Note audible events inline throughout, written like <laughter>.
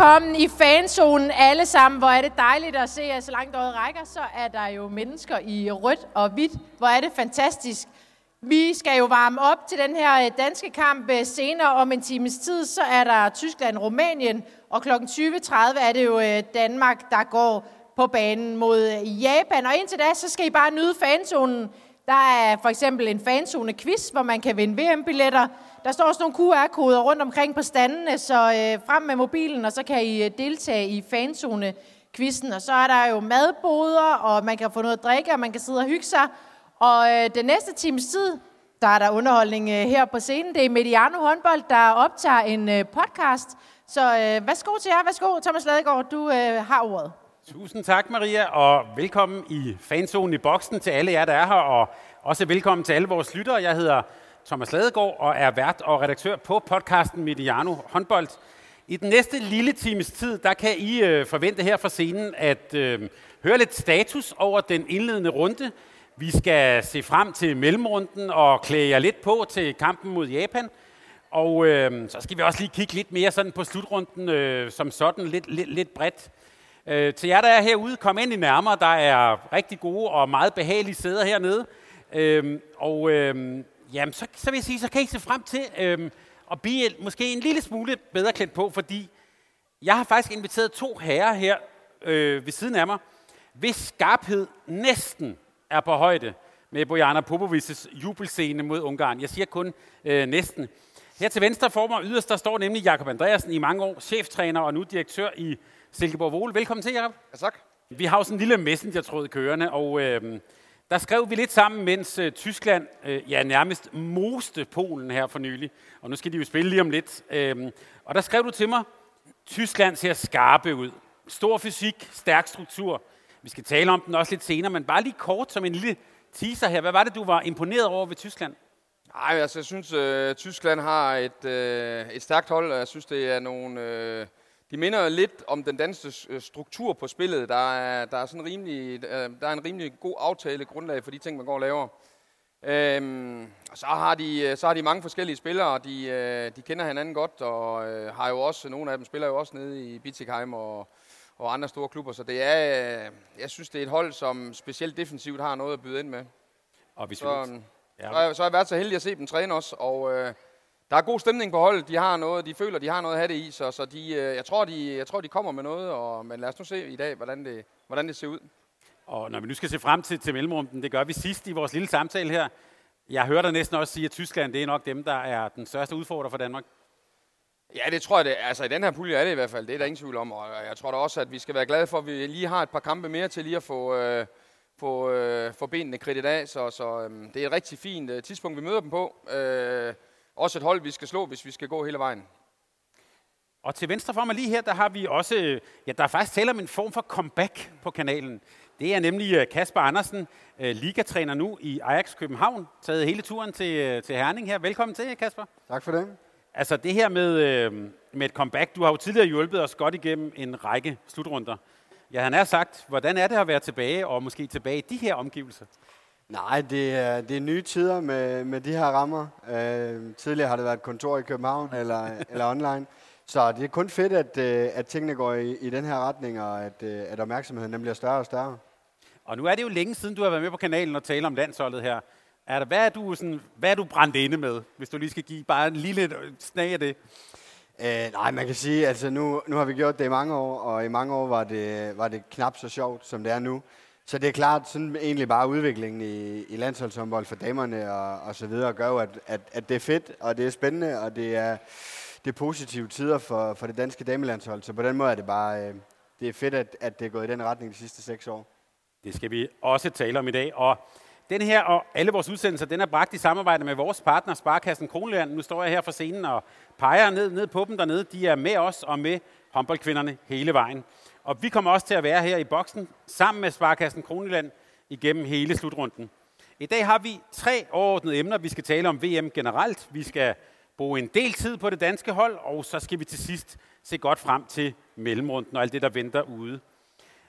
Velkommen i fanzonen alle sammen. Hvor er det dejligt at se jer, så langt øjet rækker. Så er der jo mennesker i rødt og hvidt. Hvor er det fantastisk. Vi skal jo varme op til den her øh, danske kamp øh, senere om en times tid. Så er der Tyskland-Rumænien, og kl. 20.30 er det jo øh, Danmark, der går på banen mod Japan. Og indtil da, så skal I bare nyde fanzonen. Der er for eksempel en fanzone-quiz, hvor man kan vinde VM-billetter. Der står også nogle QR-koder rundt omkring på standene, så øh, frem med mobilen, og så kan I øh, deltage i fanzone-quizzen. Og så er der jo madboder, og man kan få noget at drikke, og man kan sidde og hygge sig. Og øh, den næste times tid, der er der underholdning øh, her på scenen. Det er Mediano Håndbold, der optager en øh, podcast. Så øh, værsgo til jer. Værsgo, Thomas Ladegaard, du øh, har ordet. Tusind tak, Maria, og velkommen i fanzonen i boksen til alle jer, der er her, og også velkommen til alle vores lyttere. Jeg hedder Thomas Ladegaard og er vært og redaktør på podcasten Mediano Håndbold. I den næste lille times tid, der kan I øh, forvente her fra scenen at øh, høre lidt status over den indledende runde. Vi skal se frem til mellemrunden og klæde jer lidt på til kampen mod Japan. Og øh, så skal vi også lige kigge lidt mere sådan på slutrunden øh, som sådan, lidt, lidt, lidt bredt. Øh, til jer, der er herude, kom ind i nærmere. Der er rigtig gode og meget behagelige sæder hernede. Øh, og øh, jamen, så, så vil jeg sige, så kan I se frem til øh, at blive måske en lille smule bedre klædt på, fordi jeg har faktisk inviteret to herrer her øh, ved siden af mig, hvis skarphed næsten er på højde med Bojana Popovics jubelscene mod Ungarn. Jeg siger kun øh, næsten. Her til venstre for mig yderst, der står nemlig Jakob Andreasen i mange år, cheftræner og nu direktør i Silkeborg Vole. Velkommen til, Jacob. Ja, tak. Vi har jo sådan en lille messenger-tråd kørende, og øh, der skrev vi lidt sammen, mens øh, Tyskland øh, ja, nærmest moste Polen her for nylig. Og nu skal de jo spille lige om lidt. Øh, og der skrev du til mig, Tyskland ser skarpe ud. Stor fysik, stærk struktur. Vi skal tale om den også lidt senere, men bare lige kort som en lille teaser her. Hvad var det, du var imponeret over ved Tyskland? Nej, altså, jeg synes, at Tyskland har et, øh, et stærkt hold, og jeg synes, det er nogle... Øh, de minder lidt om den danske struktur på spillet. Der er, der er, sådan rimelig, der er en rimelig god aftale grundlag for de ting, man går og laver. Øhm, og så har, de, så har de mange forskellige spillere, og de, øh, de kender hinanden godt, og øh, har jo også, nogle af dem spiller jo også nede i Bietigheim og, og andre store klubber. Så det er, jeg synes, det er et hold, som specielt defensivt har noget at byde ind med. Og hvis Så, vi, så, har, jeg- så har jeg været så heldig at se dem træne også, og øh, der er god stemning på holdet. De har noget, de føler, de har noget at have det i, så, så de, øh, jeg, tror, de, jeg tror, de kommer med noget, og, men lad os nu se i dag, hvordan det, hvordan det ser ud. Og når vi nu skal se frem til, til mellemrunden, det gør vi sidst i vores lille samtale her. Jeg hører dig næsten også sige, at Tyskland det er nok dem, der er den største udfordrer for Danmark. Ja, det tror jeg, det, altså i den her pulje er det i hvert fald, det er der ingen tvivl om, og jeg tror da også, at vi skal være glade for, at vi lige har et par kampe mere til lige at få, øh, få, øh, få benene kridtet af, så, så øh, det er et rigtig fint øh, tidspunkt, vi møder dem på. Øh, også et hold, vi skal slå, hvis vi skal gå hele vejen. Og til venstre for mig lige her, der har vi også, øh, ja, der er faktisk tale om en form for comeback på kanalen. Det er nemlig øh, Kasper Andersen, øh, ligatræner nu i Ajax København, taget hele turen til, til Herning her. Velkommen til, Kasper. Tak for det. Altså det her med, med et comeback, du har jo tidligere hjulpet os godt igennem en række slutrunder. Ja, han har sagt, hvordan er det at være tilbage, og måske tilbage i de her omgivelser? Nej, det er, det er nye tider med, med de her rammer. Øh, tidligere har det været et kontor i København eller, <laughs> eller online. Så det er kun fedt, at, øh, at tingene går i, i den her retning, og at, øh, at opmærksomheden den bliver større og større. Og nu er det jo længe siden, du har været med på kanalen og tale om landsholdet her. Er der, hvad, er du sådan, hvad er du brændt inde med, hvis du lige skal give bare en lille snag af det? Øh, nej, man kan sige, altså nu, nu har vi gjort det i mange år, og i mange år var det, var det knap så sjovt, som det er nu. Så det er klart, sådan egentlig bare udviklingen i, i landsholdshåndbold for damerne og, og så videre, gør jo, at, at, at det er fedt, og det er spændende, og det er, det er positive tider for, for det danske damelandshold. Så på den måde er det bare, øh, det er fedt, at, at det er gået i den retning de sidste seks år. Det skal vi også tale om i dag. Og den her og alle vores udsendelser, den er bragt i samarbejde med vores partner, Sparkassen Kronland. Nu står jeg her for scenen og peger ned, ned på dem dernede. De er med os og med håndboldkvinderne hele vejen. Og vi kommer også til at være her i boksen sammen med Sparkassen Kroniland igennem hele slutrunden. I dag har vi tre overordnede emner. Vi skal tale om VM generelt. Vi skal bruge en del tid på det danske hold, og så skal vi til sidst se godt frem til mellemrunden og alt det, der venter ude.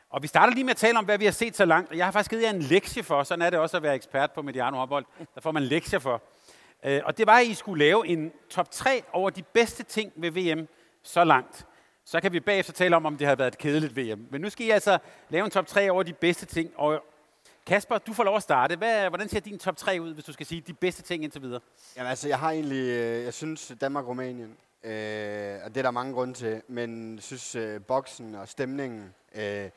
Og vi starter lige med at tale om, hvad vi har set så langt. Jeg har faktisk givet jer en lektie for, sådan er det også at være ekspert på Mediano håndbold. Der får man lektier for. Øh, og det var, at I skulle lave en top 3 over de bedste ting ved VM så langt. Så kan vi bagefter tale om, om det har været et kedeligt VM. Men nu skal I altså lave en top 3 over de bedste ting. Og Kasper, du får lov at starte. Hvad, hvordan ser din top 3 ud, hvis du skal sige de bedste ting indtil videre? Jamen altså, jeg har egentlig, øh, jeg synes Danmark-Rumænien, øh, og det er der mange grunde til, men jeg synes øh, boksen og stemningen, øh,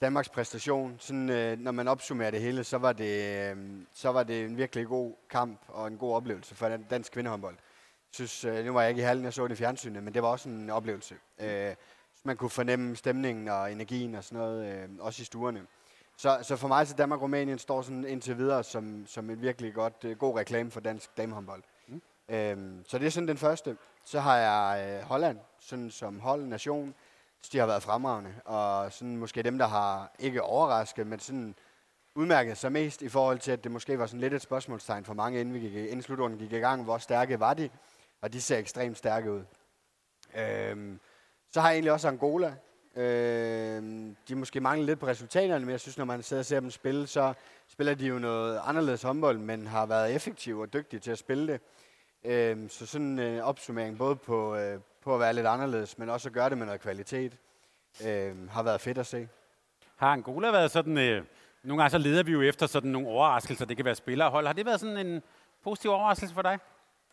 Danmarks præstation, sådan, øh, når man opsummerer det hele, så var det, øh, så var det en virkelig god kamp og en god oplevelse for dansk kvindehåndbold. Jeg synes, øh, nu var jeg ikke i hallen, jeg så det i fjernsynet, men det var også en oplevelse. Øh, man kunne fornemme stemningen og energien og sådan noget, øh, også i stuerne. Så, så for mig så Danmark-Rumænien står sådan indtil videre som, som en virkelig godt, øh, god reklame for dansk damehåndbold. Mm. Øhm, så det er sådan den første. Så har jeg øh, Holland, sådan som hold, nation. De har været fremragende, og sådan måske dem, der har ikke overrasket, men sådan udmærket sig mest i forhold til, at det måske var sådan lidt et spørgsmålstegn for mange, inden, vi gik, inden slutrunden gik i gang. Hvor stærke var de? Og de ser ekstremt stærke ud. Øhm, så har jeg egentlig også Angola, Øhm, de måske mangler lidt på resultaterne, men jeg synes, når man sidder og ser dem spille, så spiller de jo noget anderledes håndbold, men har været effektive og dygtige til at spille det. Øhm, så sådan en øh, opsummering både på, øh, på at være lidt anderledes, men også at gøre det med noget kvalitet, øh, har været fedt at se. Har Angola været sådan... Øh, nogle gange så leder vi jo efter sådan nogle overraskelser. Det kan være spillerhold. Har det været sådan en positiv overraskelse for dig?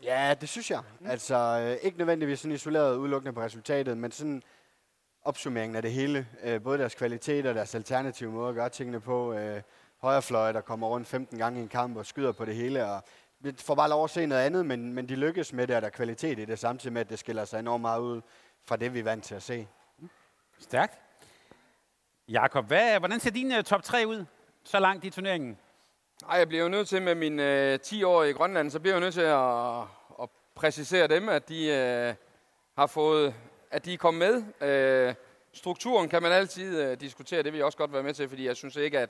Ja, det synes jeg. Mm. Altså, øh, ikke nødvendigvis sådan isoleret udelukkende på resultatet, men sådan opsummeringen af det hele. Øh, både deres kvalitet og deres alternative måde at gøre tingene på. Øh, højrefløje, der kommer rundt 15 gange i en kamp og skyder på det hele. Og vi får bare lov at se noget andet, men, men de lykkes med det, og der er kvalitet i det, samtidig med, at det skiller sig enormt meget ud fra det, vi er vant til at se. Stærkt. Jakob, hvad, hvordan ser din uh, top 3 ud så langt i turneringen? Nej, jeg bliver jo nødt til med mine øh, 10 år i Grønland, så bliver jeg nødt til at, at præcisere dem, at de øh, har fået at de er kommet med. Øh, strukturen kan man altid øh, diskutere, det vil jeg også godt være med til, fordi jeg synes ikke, at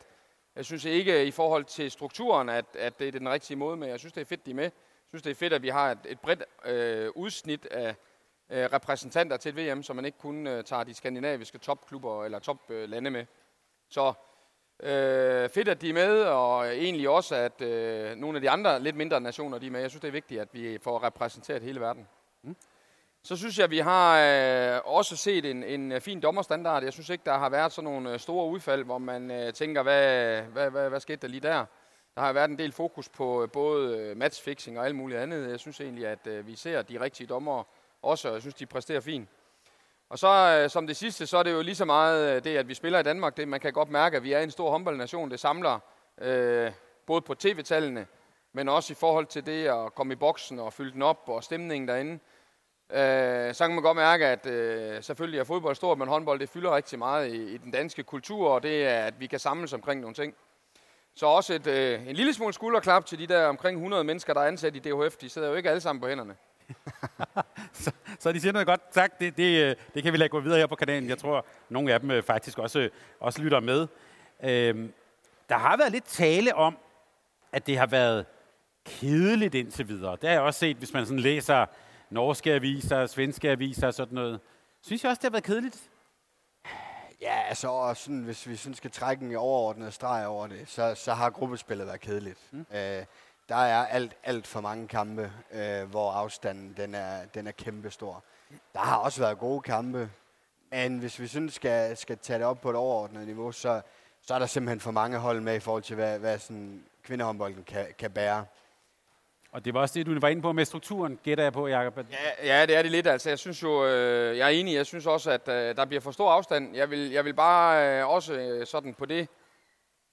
jeg synes ikke i forhold til strukturen, at, at det er den rigtige måde, men jeg synes, det er fedt, de er med. Jeg synes, det er fedt, at vi har et, et bredt øh, udsnit af øh, repræsentanter til et VM, så man ikke kun øh, tager de skandinaviske topklubber eller toplande øh, med. Så øh, fedt, at de er med, og egentlig også, at øh, nogle af de andre lidt mindre nationer de er med. Jeg synes, det er vigtigt, at vi får repræsenteret hele verden. Mm. Så synes jeg, at vi har øh, også set en, en øh, fin dommerstandard. Jeg synes ikke, der har været sådan nogle øh, store udfald, hvor man øh, tænker, hvad, hvad, hvad, hvad skete der lige der? Der har været en del fokus på øh, både matchfixing og alt muligt andet. Jeg synes egentlig, at øh, vi ser de rigtige dommer også, og jeg synes, de præsterer fint. Og så øh, som det sidste, så er det jo lige så meget øh, det, at vi spiller i Danmark. Det, man kan godt mærke, at vi er en stor håndboldnation. Det samler øh, både på tv-tallene, men også i forhold til det at komme i boksen og fylde den op og stemningen derinde. Øh, så kan man godt mærke, at øh, selvfølgelig er fodbold stort, men håndbold det fylder rigtig meget i, i den danske kultur, og det er, at vi kan samles omkring nogle ting. Så også et, øh, en lille smule skulderklap til de der omkring 100 mennesker, der er ansat i DHF. De sidder jo ikke alle sammen på hænderne. <laughs> så, så de siger noget godt. Tak. Det, det, øh, det kan vi lade gå videre her på kanalen. Jeg tror, nogle af dem øh, faktisk også, også lytter med. Øh, der har været lidt tale om, at det har været kedeligt indtil videre. Det har jeg også set, hvis man sådan læser norske aviser, svenske aviser og sådan noget. Synes jeg også, det har været kedeligt? Ja, altså sådan, hvis vi sådan skal trække en overordnet streg over det, så, så har gruppespillet været kedeligt. Mm. Øh, der er alt, alt for mange kampe, øh, hvor afstanden den er, den er kæmpestor. Der har også været gode kampe, men hvis vi sådan skal, skal tage det op på et overordnet niveau, så, så er der simpelthen for mange hold med i forhold til, hvad, hvad sådan kvindehåndbolden kan, kan bære. Og det var også det, du var inde på med strukturen, gætter jeg på, Jacob. Ja, ja, det er det lidt. Altså, jeg synes jo, øh, jeg er enig, jeg synes også, at øh, der bliver for stor afstand. Jeg vil, jeg vil bare øh, også øh, sådan på det,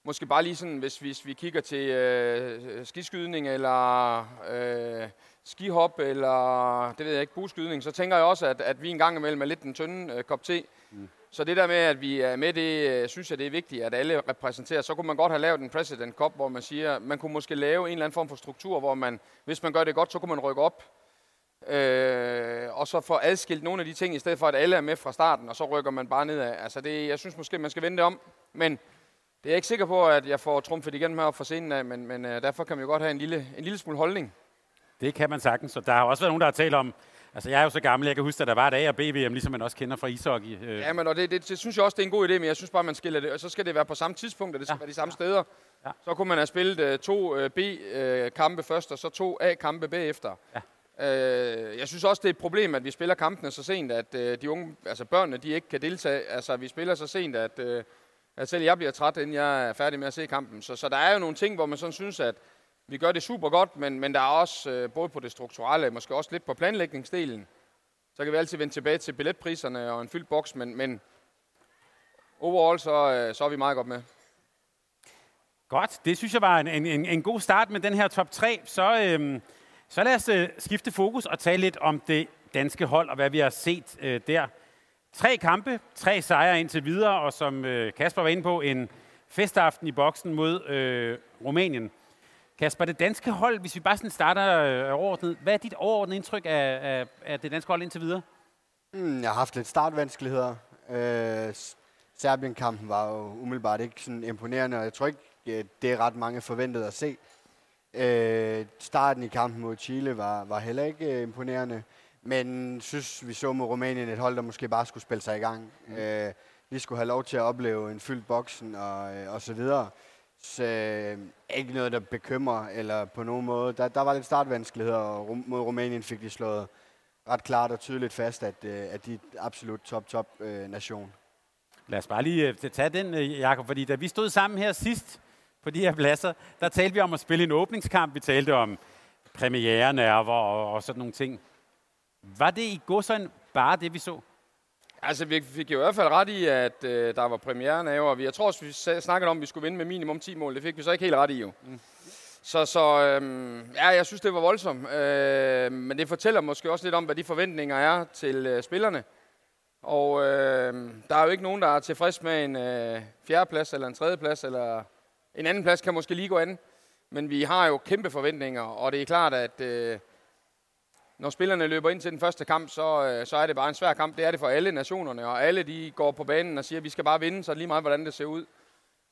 måske bare lige sådan, hvis, hvis vi kigger til øh, skiskydning eller øh, skihop eller, det ved jeg ikke, buskydning, så tænker jeg også, at, at vi en gang imellem er lidt en tynde øh, kop te. Mm. Så det der med, at vi er med, det øh, synes jeg, det er vigtigt, at alle repræsenterer. Så kunne man godt have lavet en President Cup, hvor man siger, man kunne måske lave en eller anden form for struktur, hvor man, hvis man gør det godt, så kunne man rykke op. Øh, og så få adskilt nogle af de ting, i stedet for at alle er med fra starten, og så rykker man bare nedad. Altså det, jeg synes måske, man skal vende det om. Men det er jeg ikke sikker på, at jeg får trumfet igen med op for scenen af, men, men øh, derfor kan man jo godt have en lille, en lille smule holdning. Det kan man sagtens, og der har også været nogen, der har talt om, altså jeg er jo så gammel, jeg kan huske, at der var et A- og B-VM, ligesom man også kender fra ishockey. Øh. Ja, men og det, det, det, synes jeg også, det er en god idé, men jeg synes bare, man skiller det, og så skal det være på samme tidspunkt, og det skal ja. være de samme steder. Ja. Så kunne man have spillet uh, to uh, B-kampe uh, først, og så to A-kampe bagefter. Ja. Uh, jeg synes også, det er et problem, at vi spiller kampene så sent, at uh, de unge, altså børnene, de ikke kan deltage. Altså, vi spiller så sent, at, uh, at selv jeg bliver træt, inden jeg er færdig med at se kampen. Så, så der er jo nogle ting, hvor man sådan synes, at vi gør det super godt, men, men der er også, øh, både på det strukturelle, måske også lidt på planlægningsdelen, så kan vi altid vende tilbage til billetpriserne og en fyldt boks, men, men overall, så, øh, så er vi meget godt med. Godt, det synes jeg var en, en, en god start med den her top 3. Så, øhm, så lad os øh, skifte fokus og tale lidt om det danske hold og hvad vi har set øh, der. Tre kampe, tre sejre indtil videre, og som øh, Kasper var inde på, en festaften i boksen mod øh, Rumænien. Kasper, det danske hold, hvis vi bare sådan starter øh, overordnet, hvad er dit overordnede indtryk af, af, af det danske hold indtil videre? Mm, jeg har haft lidt startvanskeligheder. Øh, Serbien-kampen var jo umiddelbart ikke sådan imponerende, og jeg tror ikke, øh, det er ret mange forventet at se. Øh, starten i kampen mod Chile var, var heller ikke øh, imponerende, men synes, vi så mod Rumænien et hold, der måske bare skulle spille sig i gang. Mm. Øh, vi skulle have lov til at opleve en fyldt boksen og, øh, og så videre. Så øh, ikke noget, der bekymrer eller på nogen måde. Der, der var lidt startvanskeligheder, og mod Rumænien fik de slået ret klart og tydeligt fast, at, øh, at de er absolut top-top øh, nation. Lad os bare lige øh, tage den, Jakob, fordi da vi stod sammen her sidst på de her pladser, der talte vi om at spille en åbningskamp. Vi talte om premiere-nerver og, og sådan nogle ting. Var det i går sådan bare det, vi så? Altså, vi fik jo i hvert fald ret i, at øh, der var premieren af, og vi, jeg tror også, vi snakkede om, at vi skulle vinde med minimum 10 mål. Det fik vi så ikke helt ret i, jo. Mm. Så, så øhm, ja, jeg synes, det var voldsomt. Øh, men det fortæller måske også lidt om, hvad de forventninger er til øh, spillerne. Og øh, der er jo ikke nogen, der er tilfreds med en øh, fjerdeplads, eller en tredjeplads, eller en anden plads kan måske lige gå an. Men vi har jo kæmpe forventninger, og det er klart, at... Øh, når spillerne løber ind til den første kamp, så, øh, så er det bare en svær kamp. Det er det for alle nationerne, og alle de går på banen og siger, at vi skal bare vinde, så lige meget, hvordan det ser ud.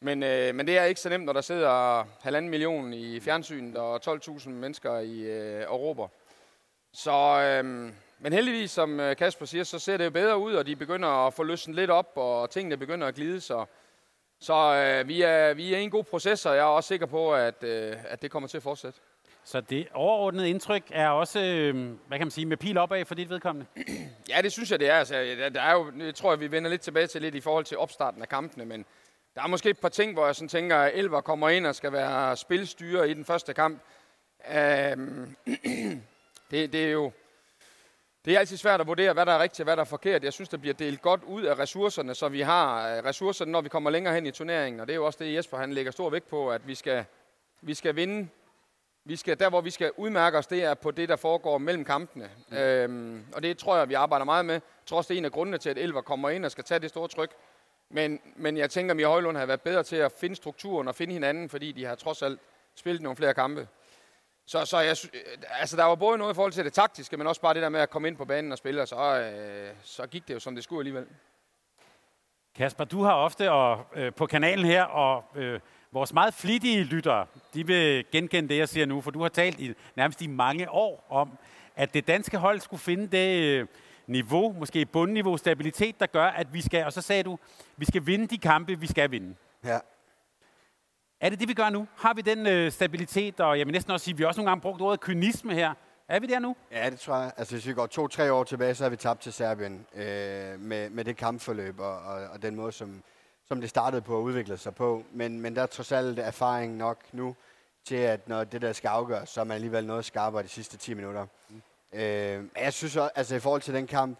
Men, øh, men det er ikke så nemt, når der sidder halvanden million i fjernsynet og 12.000 mennesker i øh, Europa. Så, øh, men heldigvis, som øh, Kasper siger, så ser det jo bedre ud, og de begynder at få løsnet lidt op, og tingene begynder at glide. Så, så øh, vi, er, vi er i en god proces, og jeg er også sikker på, at, øh, at det kommer til at fortsætte. Så det overordnede indtryk er også, øhm, hvad kan man sige, med pil opad for dit vedkommende? Ja, det synes jeg, det er. Altså, der er jo, jeg tror vi vender lidt tilbage til lidt i forhold til opstarten af kampene, men der er måske et par ting, hvor jeg sådan tænker, at Elver kommer ind og skal være spilstyre i den første kamp. Øhm, <clears throat> det, det er jo det er altid svært at vurdere, hvad der er rigtigt og hvad der er forkert. Jeg synes, der bliver delt godt ud af ressourcerne, så vi har øh, ressourcerne, når vi kommer længere hen i turneringen. Og det er jo også det, Jesper han lægger stor vægt på, at vi skal, vi skal vinde vi skal, der, hvor vi skal udmærke os, det er på det, der foregår mellem kampene. Mm. Øhm, og det tror jeg, vi arbejder meget med. Også, det er en af grundene til, at Elver kommer ind og skal tage det store tryk. Men, men jeg tænker, at Mia Højlund har været bedre til at finde strukturen og finde hinanden, fordi de har trods alt spillet nogle flere kampe. Så, så jeg, altså, der var både noget i forhold til det taktiske, men også bare det der med at komme ind på banen og spille, og så, øh, så gik det jo, som det skulle alligevel. Kasper, du har ofte og, øh, på kanalen her og øh, Vores meget flittige lyttere, de vil genkende det, jeg siger nu, for du har talt i, nærmest i mange år om, at det danske hold skulle finde det øh, niveau, måske bundniveau, stabilitet, der gør, at vi skal, og så sagde du, vi skal vinde de kampe, vi skal vinde. Ja. Er det det, vi gør nu? Har vi den øh, stabilitet, og jeg vil næsten også sige, at vi også nogle gange brugt ordet kynisme her. Er vi der nu? Ja, det tror jeg. Altså, hvis vi går to-tre år tilbage, så har vi tabt til Serbien øh, med, med det kampforløb og, og, og den måde, som, som det startede på at udvikle sig på. Men, men der er trods alt erfaring nok nu til, at når det der skal afgøres, så er man alligevel noget skarpere de sidste 10 minutter. Mm. Øh, jeg synes også, altså i forhold til den kamp,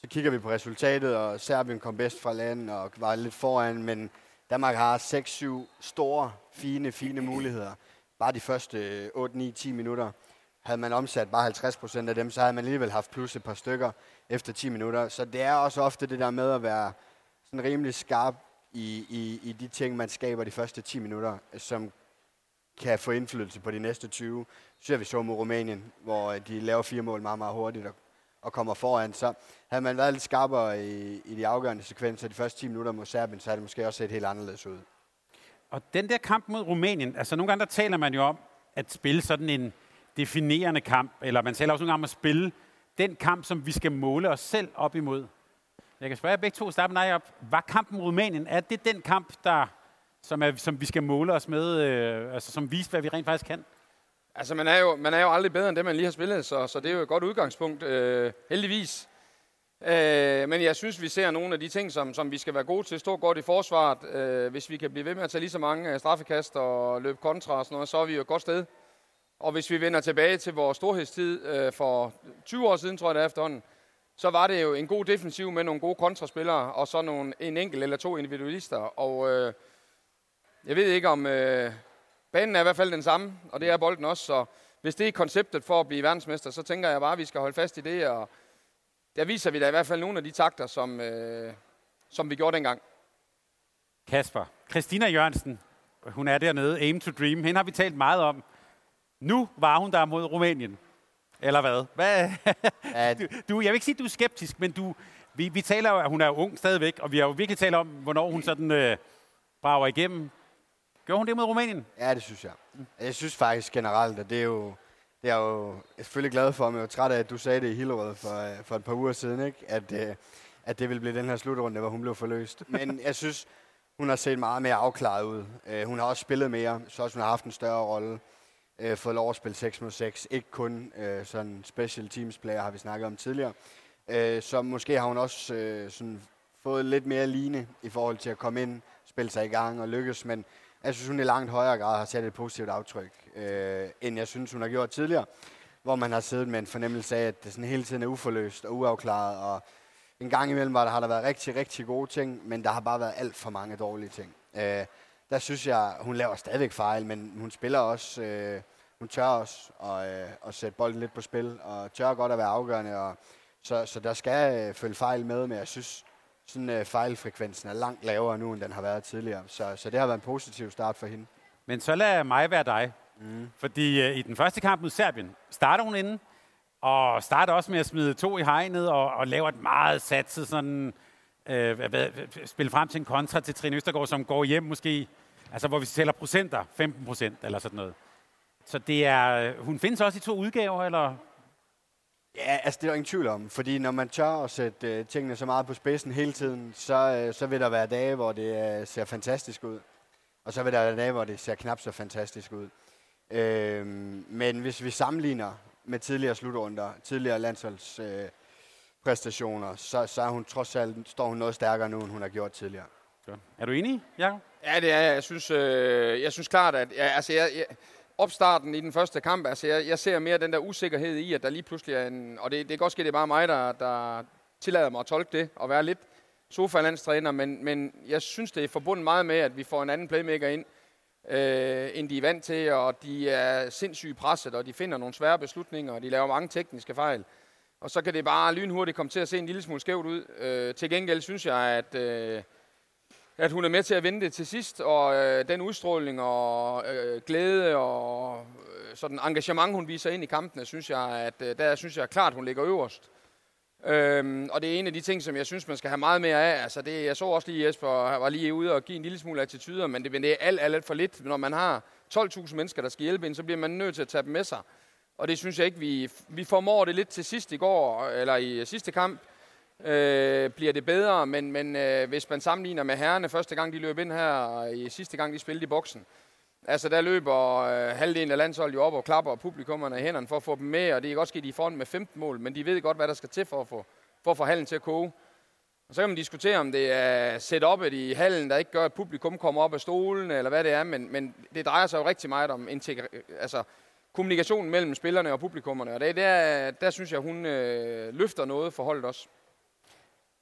så kigger vi på resultatet, og Serbien kom bedst fra landet og var lidt foran, men Danmark har 6-7 store, fine, fine muligheder. Bare de første 8-9-10 minutter. havde man omsat bare 50 procent af dem, så havde man alligevel haft plus et par stykker efter 10 minutter. Så det er også ofte det der med at være sådan rimelig skarp i, i, i de ting, man skaber de første 10 minutter, som kan få indflydelse på de næste 20. Så vi så mod Rumænien, hvor øh, de laver fire mål meget, meget hurtigt og, og kommer foran. Så havde man været lidt skarpere i, i de afgørende sekvenser de første 10 minutter mod Serbien, så havde det måske også set helt anderledes ud. Og den der kamp mod Rumænien, altså nogle gange der taler man jo om at spille sådan en definerende kamp, eller man taler også nogle gange om at spille den kamp, som vi skal måle os selv op imod. Jeg kan spørge jer begge to, starte med dig op. Var kampen mod Rumænien, er det den kamp, der, som, er, som vi skal måle os med, øh, altså som viser, hvad vi rent faktisk kan? Altså, man er, jo, man er jo aldrig bedre end det, man lige har spillet, så, så det er jo et godt udgangspunkt, øh, heldigvis. Øh, men jeg synes, vi ser nogle af de ting, som, som vi skal være gode til. Stå godt i forsvaret. Øh, hvis vi kan blive ved med at tage lige så mange øh, straffekast og løbe kontra og sådan noget, så er vi jo et godt sted. Og hvis vi vender tilbage til vores storhedstid øh, for 20 år siden, tror jeg det er efterhånden, så var det jo en god defensiv med nogle gode kontraspillere, og så nogle, en enkelt eller to individualister. Og øh, jeg ved ikke om... Øh, banen er i hvert fald den samme, og det er bolden også, så hvis det er konceptet for at blive verdensmester, så tænker jeg bare, at vi skal holde fast i det, og der viser vi da i hvert fald nogle af de takter, som, øh, som vi gjorde dengang. Kasper. Christina Jørgensen, hun er dernede, Aim to Dream. Hende har vi talt meget om. Nu var hun der mod Rumænien. Eller hvad? hvad? <laughs> Du, du, jeg vil ikke sige, at du er skeptisk, men du, vi, vi taler jo, at hun er ung stadigvæk, og vi har jo virkelig talt om, hvornår hun sådan øh, brager igennem. Gjorde hun det mod Rumænien? Ja, det synes jeg. Jeg synes faktisk generelt, at det er jo... Det er jo jeg er selvfølgelig glad for, men jeg er jo træt af, at du sagde det i Hillerød for, øh, for et par uger siden, ikke? At, øh, at det ville blive den her slutrunde, hvor hun blev forløst. Men <laughs> jeg synes, hun har set meget mere afklaret ud. Uh, hun har også spillet mere, så også hun har haft en større rolle øh, fået lov at spille 6 mod 6. Ikke kun øh, sådan special teams player, har vi snakket om tidligere. Øh, så måske har hun også øh, sådan fået lidt mere line i forhold til at komme ind, spille sig i gang og lykkes. Men jeg synes, hun i langt højere grad har sat et positivt aftryk, øh, end jeg synes, hun har gjort tidligere. Hvor man har siddet med en fornemmelse af, at det sådan hele tiden er uforløst og uafklaret. Og en gang imellem var der, har der været rigtig, rigtig gode ting, men der har bare været alt for mange dårlige ting. Øh, der synes jeg, hun laver stadigvæk fejl, men hun spiller også, øh, hun tør også at, øh, at sætte bolden lidt på spil, og tør godt at være afgørende. Og, så, så der skal øh, følge fejl med, men jeg synes, sådan øh, fejlfrekvensen er langt lavere nu, end den har været tidligere. Så, så det har været en positiv start for hende. Men så lad mig være dig. Mm. Fordi øh, i den første kamp mod Serbien starter hun inden, og starter også med at smide to i hegnet, og, og laver et meget satset sådan, øh, hvad, spil frem til en kontra til Trine Østergaard, som går hjem måske, altså hvor vi tæller procenter, 15 procent eller sådan noget. Så det er, hun findes også i to udgaver, eller? Ja, altså det er der ingen tvivl om, fordi når man tør at sætte øh, tingene så meget på spidsen hele tiden, så, øh, så vil der være dage, hvor det øh, ser fantastisk ud. Og så vil der være dage, hvor det ser knap så fantastisk ud. Øh, men hvis vi sammenligner med tidligere slutrunder, tidligere landsholds øh, præstationer, så, så er hun trods alt, står hun noget stærkere nu, end hun har gjort tidligere. Er du enig, Jacob? Ja, det er jeg. Jeg synes, øh, jeg synes klart, at ja, altså, jeg, jeg, opstarten i den første kamp, altså jeg, jeg ser mere den der usikkerhed i, at der lige pludselig er en... Og det, det kan godt ske, det er bare mig, der, der tillader mig at tolke det, og være lidt sofa-landstræner, men, men jeg synes, det er forbundet meget med, at vi får en anden playmaker ind, øh, end de er vant til, og de er sindssygt presset, og de finder nogle svære beslutninger, og de laver mange tekniske fejl. Og så kan det bare lynhurtigt komme til at se en lille smule skævt ud. Øh, til gengæld synes jeg, at... Øh, at hun er med til at vinde det til sidst, og øh, den udstråling og øh, glæde og øh, sådan engagement, hun viser ind i kampene, synes jeg, at øh, der synes jeg klart, hun ligger øverst. Øhm, og det er en af de ting, som jeg synes, man skal have meget mere af. Altså det, jeg så også lige Jesper var lige ude og give en lille smule attityder, men det, men det er alt, alt, for lidt. Når man har 12.000 mennesker, der skal hjælpe ind, så bliver man nødt til at tage dem med sig. Og det synes jeg ikke, vi, vi formår det lidt til sidst i går, eller i sidste kamp, øh, bliver det bedre, men, men øh, hvis man sammenligner med herrerne, første gang de løb ind her, og i sidste gang de spillede i boksen, altså der løber øh, halvdelen af landsholdet jo op og klapper publikummerne i hænderne for at få dem med, og det er godt ske, de er foran med 15 mål, men de ved godt, hvad der skal til for at få, for at få hallen til at koge. Og så kan man diskutere, om det er setupet i hallen, der ikke gør, at publikum kommer op af stolen, eller hvad det er, men, men det drejer sig jo rigtig meget om altså, kommunikationen mellem spillerne og publikummerne, og det, der, der synes jeg, hun øh, løfter noget for holdet også.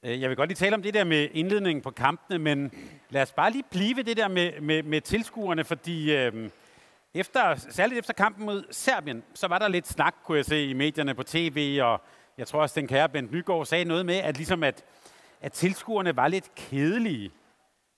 Øh, jeg vil godt lige tale om det der med indledningen på kampene, men lad os bare lige blive ved det der med, med, med tilskuerne, fordi øh, Efter, særligt efter kampen mod Serbien, så var der lidt snak, kunne jeg se i medierne på tv, og jeg tror også, den kære Bent Nygaard sagde noget med, at, ligesom at, at tilskuerne var lidt kedelige.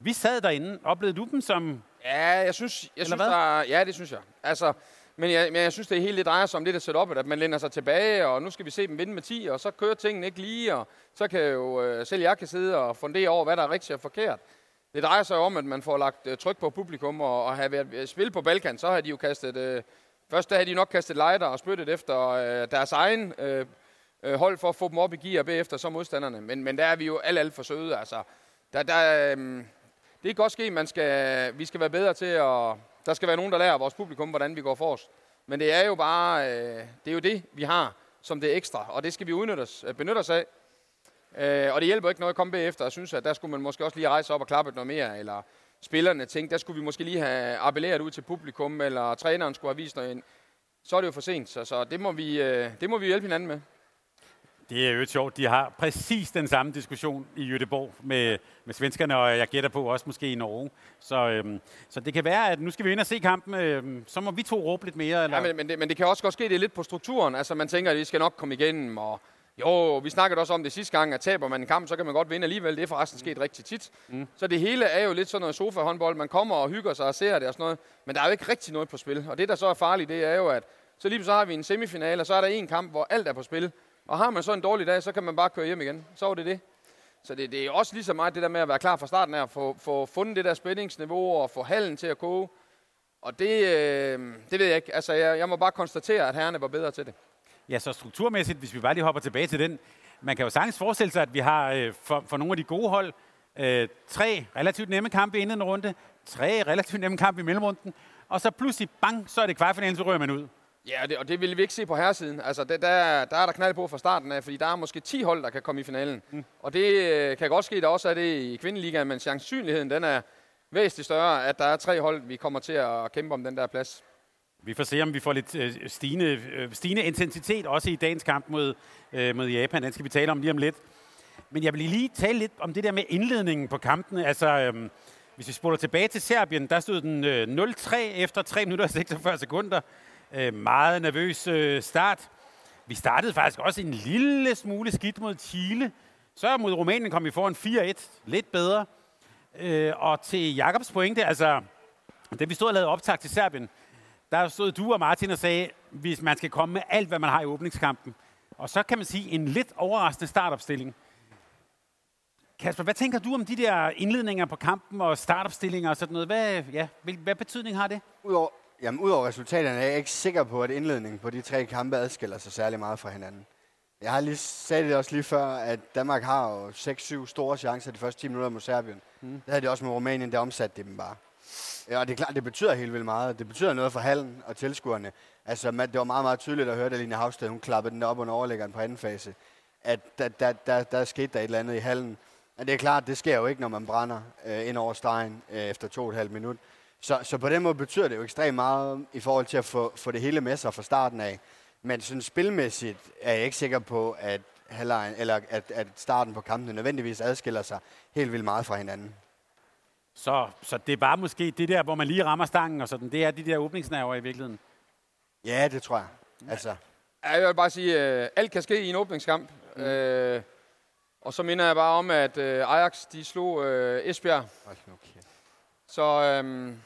Vi sad derinde. Oplevede du dem som... Ja, jeg synes, jeg synes hvad? der, ja, det synes jeg. Altså, men jeg, men jeg synes, det hele det drejer sig om det der setup, at man lænder sig tilbage, og nu skal vi se dem vinde med 10, og så kører tingene ikke lige, og så kan jo øh, selv jeg kan sidde og fundere over, hvad der er rigtigt og forkert. Det drejer sig om, at man får lagt øh, tryk på publikum, og, og have været øh, spil på Balkan, så har de jo kastet... Øh, først der har de nok kastet lighter og spyttet efter øh, deres egen øh, hold for at få dem op i gear, og bagefter så modstanderne. Men, men der er vi jo alt, alt for søde, altså. Der, der, øh, det kan godt ske, man skal, vi skal være bedre til at... Der skal være nogen, der lærer vores publikum, hvordan vi går forrest. Men det er jo bare... Øh, det er jo det, vi har som det ekstra, og det skal vi udnytte os, øh, benytte os af. Øh, og det hjælper ikke noget at komme bagefter og synes, at der skulle man måske også lige rejse op og klappe noget mere, eller spillerne tænkte, der skulle vi måske lige have appelleret ud til publikum, eller træneren skulle have vist noget ind. Så er det jo for sent, så, så det, må vi, øh, det må vi hjælpe hinanden med. Det er jo sjovt. De har præcis den samme diskussion i Göteborg med, med svenskerne, og jeg gætter på også måske i Norge. Så, øhm, så det kan være, at nu skal vi ind og se kampen. Øhm, så må vi to råbe lidt mere. Eller? Ja, men, men, det, men det kan også godt ske, det er lidt på strukturen. Altså man tænker, at vi skal nok komme igennem, og jo, vi snakkede også om det sidste gang, at taber man en kamp, så kan man godt vinde alligevel. Det er forresten sket rigtig tit. Mm. Så det hele er jo lidt sådan noget sofa-håndbold. Man kommer og hygger sig og ser det og sådan noget. Men der er jo ikke rigtig noget på spil. Og det, der så er farligt, det er jo, at så lige så har vi en semifinale, og så er der en kamp, hvor alt er på spil. Og har man så en dårlig dag, så kan man bare køre hjem igen. Så var det det. Så det, det er også lige så meget det der med at være klar fra starten af, at få, få fundet det der spændingsniveau og få hallen til at koge. Og det, øh, det ved jeg ikke. Altså, jeg, jeg må bare konstatere, at herrerne var bedre til det. Ja, så strukturmæssigt, hvis vi bare lige hopper tilbage til den. Man kan jo sagtens forestille sig, at vi har øh, for, for nogle af de gode hold øh, tre relativt nemme kampe inden en runde, tre relativt nemme kampe i mellemrunden, og så pludselig, bang, så er det kvartfinalen, så rører man ud. Ja, og det, og det vil vi ikke se på herresiden. Altså, det, der, der er der knald på fra starten af, fordi der er måske 10 hold, der kan komme i finalen. Mm. Og det øh, kan godt ske, at der også er det i kvindeligaen, men sandsynligheden den er væsentligt større, at der er tre hold, vi kommer til at kæmpe om den der plads. Vi får se, om vi får lidt øh, stigende, øh, stigende intensitet, også i dagens kamp mod, øh, mod Japan. Den skal vi tale om lige om lidt. Men jeg vil lige tale lidt om det der med indledningen på kampene. Altså, øh, hvis vi spoler tilbage til Serbien, der stod den øh, 0-3 efter 3 minutter og 46 sekunder. Øh, meget nervøs øh, start. Vi startede faktisk også en lille smule skidt mod Chile. Så mod Rumænien kom vi foran 4-1. Lidt bedre. Øh, og til Jakobs pointe, altså, da vi stod og lavede optag til Serbien, der stod du og Martin og sagde, hvis man skal komme med alt, hvad man har i åbningskampen. Og så kan man sige en lidt overraskende startopstilling. Kasper, hvad tænker du om de der indledninger på kampen og startopstillinger og sådan noget? Hvad, ja, hvad, hvad betydning har det? Udover, jamen, udover resultaterne er jeg ikke sikker på, at indledningen på de tre kampe adskiller sig særlig meget fra hinanden. Jeg har lige sagt det også lige før, at Danmark har jo 6-7 store chancer de første 10 minutter mod Serbien. Mm. Det havde de også med Rumænien, der omsatte de dem bare. Ja, og det er klart, det betyder helt vildt meget. Det betyder noget for hallen og tilskuerne. Altså, man- det var meget, meget tydeligt at høre, at Line Havsted, hun klappede den op under overlæggeren på anden fase. At der, der, der, der skete der et eller andet i hallen. Men det er klart, det sker jo ikke, når man brænder øh, ind over stregen øh, efter to og et halvt minut. Så, så på den måde betyder det jo ekstremt meget i forhold til at få, få det hele med sig fra starten af. Men sådan spilmæssigt er jeg ikke sikker på, at, halvlejen, eller at, at starten på kampen nødvendigvis adskiller sig helt vildt meget fra hinanden. Så, så det var måske det der, hvor man lige rammer stangen og sådan. Det er de der åbningsnerver i virkeligheden. Ja, det tror jeg. Altså, Ja, Jeg vil bare sige, at øh, alt kan ske i en åbningskamp. Mm. Øh, og så minder jeg bare om, at øh, Ajax de slog øh, Esbjerg. kæft. Så, øhm,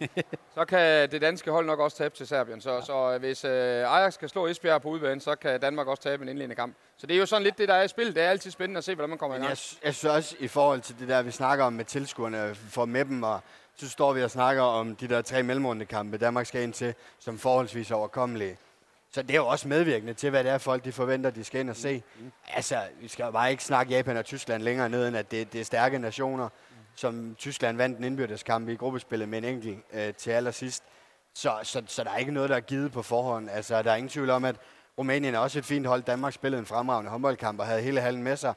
<laughs> så kan det danske hold nok også tabe til Serbien. Så, så øh, hvis øh, Ajax kan slå Esbjerg på udbanen, så kan Danmark også tabe en indledende kamp. Så det er jo sådan lidt det, der er i spil. Det er altid spændende at se, hvordan man kommer i gang. jeg, jeg synes også, i forhold til det der, vi snakker om med tilskuerne, for med dem, og så står vi og snakker om de der tre mellemrundekampe, Danmark skal ind til, som forholdsvis overkommelige. Så det er jo også medvirkende til, hvad det er, folk de forventer, de skal ind og se. Altså, vi skal jo bare ikke snakke Japan og Tyskland længere ned, end at det, det er stærke nationer, som Tyskland vandt en indbyrdeskamp i gruppespillet med en enkelt øh, til allersidst. Så, så, så der er ikke noget, der er givet på forhånd. Altså, der er ingen tvivl om, at Rumænien er også et fint hold. Danmark spillede en fremragende håndboldkamp og havde hele hallen med sig.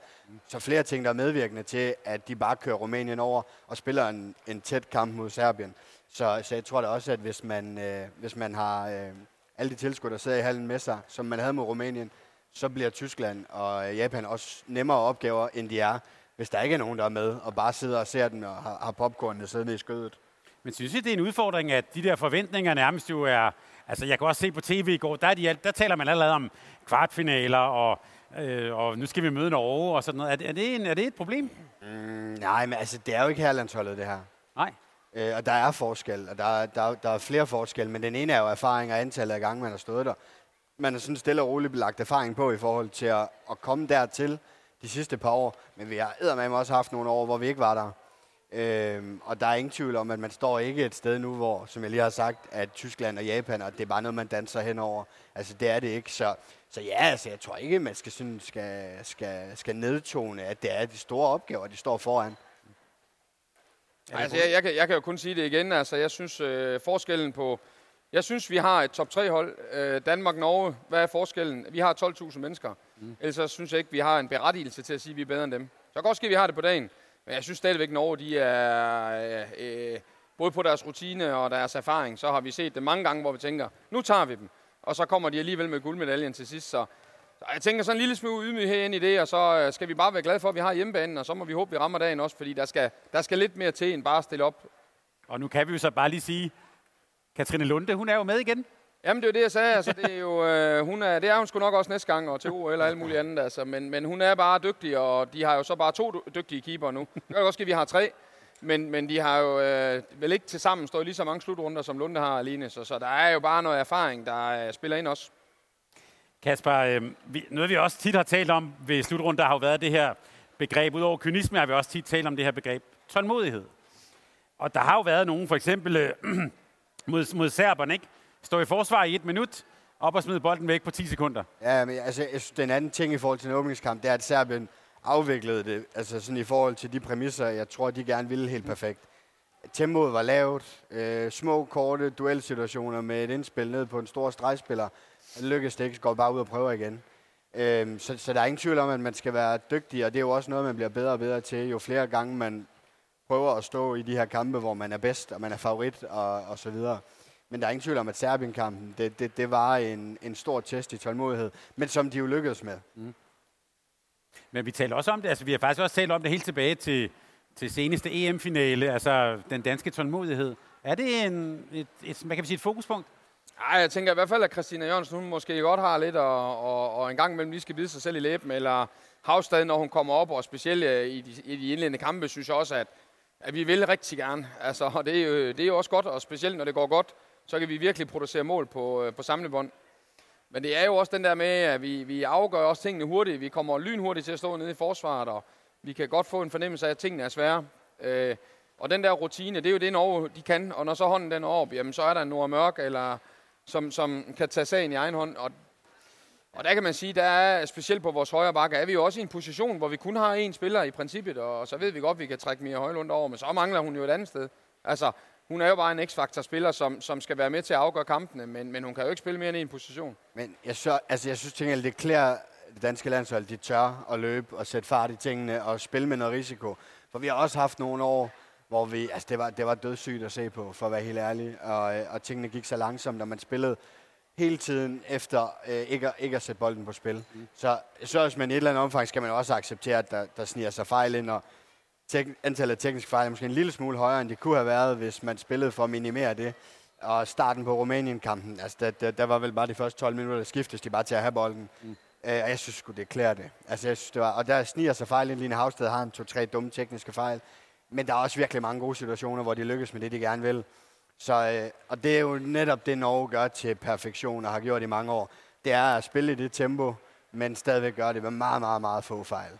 Så flere ting, der er medvirkende til, at de bare kører Rumænien over og spiller en, en tæt kamp mod Serbien. Så, så jeg tror da også, at hvis man, øh, hvis man har øh, alle de tilskuere, der sidder i hallen med sig, som man havde mod Rumænien, så bliver Tyskland og Japan også nemmere opgaver, end de er, hvis der ikke er nogen, der er med og bare sidder og ser den og har, har popcornene siddende i skødet. Men synes I, det er en udfordring, at de der forventninger nærmest jo er... Altså, jeg kan også se på tv i går, der, er de, der taler man allerede om kvartfinaler, og, øh, og nu skal vi møde Norge og sådan noget. Er, det- er, det, en, er det et problem? Mm, nej, men altså, det er jo ikke herlandsholdet, det her. Nej. Øh, og der er forskel, og der, er- der, er- der er flere forskelle, men den ene er jo erfaring og antallet af gange, man har stået der. Man har sådan stille og roligt lagt erfaring på i forhold til at, at komme dertil de sidste par år, men vi har eddermame også haft nogle år, hvor vi ikke var der. Øhm, og der er ingen tvivl om, at man står ikke et sted nu, hvor, som jeg lige har sagt, at Tyskland og Japan, og det er bare noget, man danser henover. Altså, det er det ikke. Så, så ja, altså, jeg tror ikke, man skal, sådan, skal, skal, skal nedtone, at det er de store opgaver, de står foran. Altså, jeg, jeg, kan, jeg kan jo kun sige det igen. Altså, jeg synes, øh, forskellen på... Jeg synes, vi har et top 3-hold. Øh, Danmark-Norge, hvad er forskellen? Vi har 12.000 mennesker. Mm. Ellers så synes jeg ikke, vi har en berettigelse til at sige, at vi er bedre end dem. Så kan godt ske, at vi har det på dagen. Men jeg synes stadigvæk, Norge, de er... Øh, øh, både på deres rutine og deres erfaring, så har vi set det mange gange, hvor vi tænker, nu tager vi dem. Og så kommer de alligevel med guldmedaljen til sidst. Så, så jeg tænker sådan en lille smule ydmyghed ind i det, og så øh, skal vi bare være glade for, at vi har hjemmebanen, og så må vi håbe, vi rammer dagen også, fordi der skal, der skal lidt mere til end bare at stille op Og nu kan vi jo så bare lige sige, Katrine Lunde, hun er jo med igen. Jamen, det er det, jeg sagde. Altså, det, er jo, øh, hun er, det er hun sgu nok også næste gang, og til OL og alt muligt andet. Altså. Men, men hun er bare dygtig, og de har jo så bare to dy- dygtige keeper nu. Det kan ske, at vi har tre. Men, men de har jo øh, vel ikke til sammen stået lige så mange slutrunder, som Lunde har alene. Så, så der er jo bare noget erfaring, der øh, spiller ind også. Kasper, øh, vi, noget vi også tit har talt om ved slutrunden, der har jo været det her begreb. Udover kynisme har vi også tit talt om det her begreb tålmodighed. Og der har jo været nogen, for eksempel øh, mod, mod serberne, ikke? Stå i forsvar i et minut, op og smide bolden væk på 10 sekunder. Ja, men altså, jeg synes, den anden ting i forhold til en åbningskamp, det er, at Serbien afviklede det, altså sådan i forhold til de præmisser, jeg tror, de gerne ville helt perfekt. Tempoet var lavt, øh, små, korte duelsituationer med et indspil ned på en stor stregspiller. Det lykkedes det ikke, så går bare ud og prøver igen. Øh, så, så der er ingen tvivl om, at man skal være dygtig, og det er jo også noget, man bliver bedre og bedre til, jo flere gange man prøver at stå i de her kampe, hvor man er bedst, og man er favorit, og, og så videre. Men der er ingen tvivl om, at Serbien-kampen, det, det, det var en, en stor test i tålmodighed, men som de jo lykkedes med. Men vi taler også om det, altså vi har faktisk også talt om det helt tilbage til, til seneste EM-finale, altså den danske tålmodighed. Er det en, et, et, hvad kan vi sige, et fokuspunkt? Ej, jeg tænker i hvert fald, at Christina Jørgensen, hun måske godt har lidt, og, og, og en gang imellem lige skal bide sig selv i læben, eller Havstad, når hun kommer op, og specielt øh, i de, i de indledende kampe, synes jeg også, at, at vi vil rigtig gerne. Altså, og det er, jo, det er jo også godt, og specielt når det går godt, så kan vi virkelig producere mål på, øh, på samlebånd. Men det er jo også den der med, at vi, vi afgør også tingene hurtigt. Vi kommer lynhurtigt til at stå nede i forsvaret, og vi kan godt få en fornemmelse af, at tingene er svære. Øh, og den der rutine, det er jo det, Norge de kan. Og når så hånden den er op, jamen, så er der en Nora Mørk, eller, som, som kan tage sagen i egen hånd. Og, og der kan man sige, der er specielt på vores højre bakke, er vi jo også i en position, hvor vi kun har én spiller i princippet, og så ved vi godt, at vi kan trække Mia Højlund over, men så mangler hun jo et andet sted. Altså, hun er jo bare en x-faktor-spiller, som, som skal være med til at afgøre kampene, men, men hun kan jo ikke spille mere end en position. Men jeg, så, altså, jeg synes, at det klæder det danske landshold, de tør at løbe og sætte fart i tingene og spille med noget risiko. For vi har også haft nogle år, hvor vi, altså det var, det var dødssygt at se på, for at være helt ærlig. Og, øh, og tingene gik så langsomt, når man spillede hele tiden efter øh, ikke, at, ikke at sætte bolden på spil. Mm. Så, så hvis man i et eller andet omfang skal man også acceptere, at der, der sniger sig fejl ind, og tek- antallet af tekniske fejl er måske en lille smule højere, end det kunne have været, hvis man spillede for at minimere det. Og starten på Rumænien-kampen, altså der, der, der var vel bare de første 12 minutter, der skiftes de bare til at have bolden. Mm. Øh, og jeg synes sgu, det klæder det. Altså, jeg synes, det var, og der sniger sig fejl ind. Line Havsted har en to-tre dumme tekniske fejl. Men der er også virkelig mange gode situationer, hvor de lykkes med det, de gerne vil. Så, øh, og det er jo netop det, Norge gør til perfektion og har gjort i mange år. Det er at spille i det tempo, men stadigvæk gøre det med meget, meget, meget få fejl.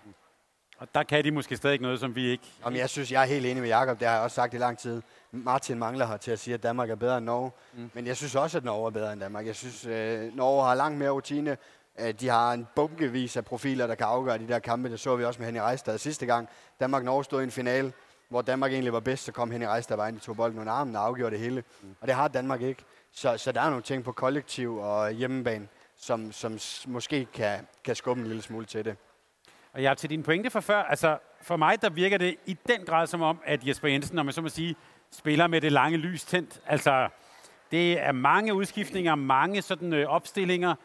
Og der kan de måske stadig noget, som vi ikke... Om jeg synes, jeg er helt enig med Jakob. Det har jeg også sagt i lang tid. Martin mangler her til at sige, at Danmark er bedre end Norge. Mm. Men jeg synes også, at Norge er bedre end Danmark. Jeg synes, øh, Norge har langt mere rutine. Øh, de har en bunkevis af profiler, der kan afgøre de der kampe. Det så vi også med Henny Reistad sidste gang. Danmark-Norge stod i en finale, hvor Danmark egentlig var bedst, så kom Henny Reistad bare ind og tog bolden under armen og afgjorde det hele. Mm. Og det har Danmark ikke. Så, så der er nogle ting på kollektiv og hjemmebane, som, som måske kan, kan skubbe en lille smule til det. Og jeg til din pointe fra før, altså for mig, der virker det i den grad som om, at Jesper Jensen, når man så må sige, spiller med det lange lys tændt. Altså, det er mange udskiftninger, mange sådan øh, opstillinger.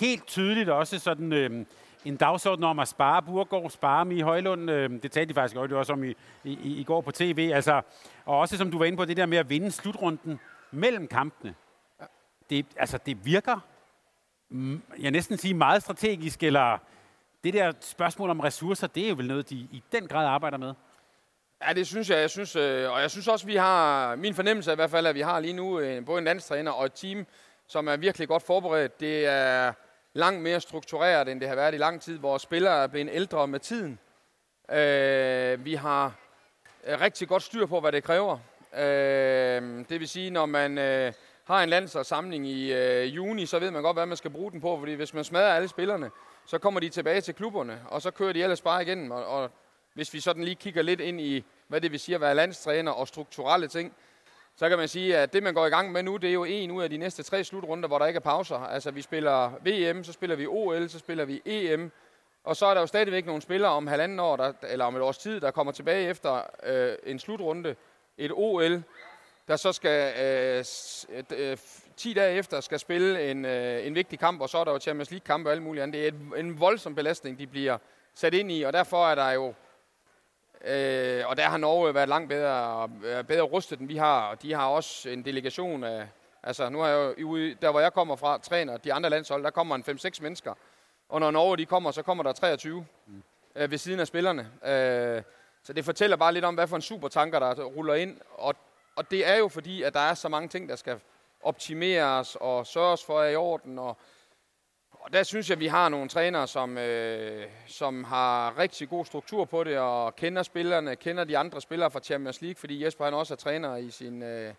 Helt tydeligt også sådan øh, en dagsorden om at spare Burgård, spare Mie Højlund. Øh, det talte de faktisk også om i, i, i går på tv. Altså, og også som du var inde på, det der med at vinde slutrunden mellem kampene. Det, altså, det virker, mm, jeg næsten sige meget strategisk, eller det der spørgsmål om ressourcer, det er jo vel noget, de i den grad arbejder med. Ja, det synes jeg. jeg synes, øh, og jeg synes også, vi har, min fornemmelse er i hvert fald, at vi har lige nu øh, både en landstræner og et team, som er virkelig godt forberedt. Det er langt mere struktureret, end det har været i lang tid. Vores spillere er blevet ældre med tiden. Øh, vi har øh, rigtig godt styr på, hvad det kræver. Øh, det vil sige, når man øh, har en landsholdssamling i øh, juni, så ved man godt, hvad man skal bruge den på. Fordi hvis man smadrer alle spillerne, så kommer de tilbage til klubberne, og så kører de ellers bare igennem. Og, og hvis vi sådan lige kigger lidt ind i, hvad det vil sige at være landstræner og strukturelle ting, så kan man sige, at det, man går i gang med nu, det er jo en ud af de næste tre slutrunder, hvor der ikke er pauser. Altså, vi spiller VM, så spiller vi OL, så spiller vi EM, og så er der jo stadigvæk nogle spillere om halvanden år, der, eller om et års tid, der kommer tilbage efter øh, en slutrunde, et OL, der så skal øh, øh, 10 øh, dage efter skal spille en, øh, en vigtig kamp, og så er der jo Champions League-kamp og alt muligt andet. Det er et, en voldsom belastning, de bliver sat ind i, og derfor er der jo Øh, og der har Norge været langt bedre, bedre rustet, end vi har. Og de har også en delegation af... Altså, nu har jeg jo, der hvor jeg kommer fra, træner de andre landshold, der kommer en 5-6 mennesker. Og når Norge de kommer, så kommer der 23 mm. øh, ved siden af spillerne. Øh, så det fortæller bare lidt om, hvad for en supertanker, der ruller ind. Og, og det er jo fordi, at der er så mange ting, der skal optimeres og sørges for er i orden. Og, og der synes jeg, at vi har nogle trænere, som, øh, som har rigtig god struktur på det, og kender spillerne, kender de andre spillere fra Champions League, fordi Jesper han også er træner i, sin, øh,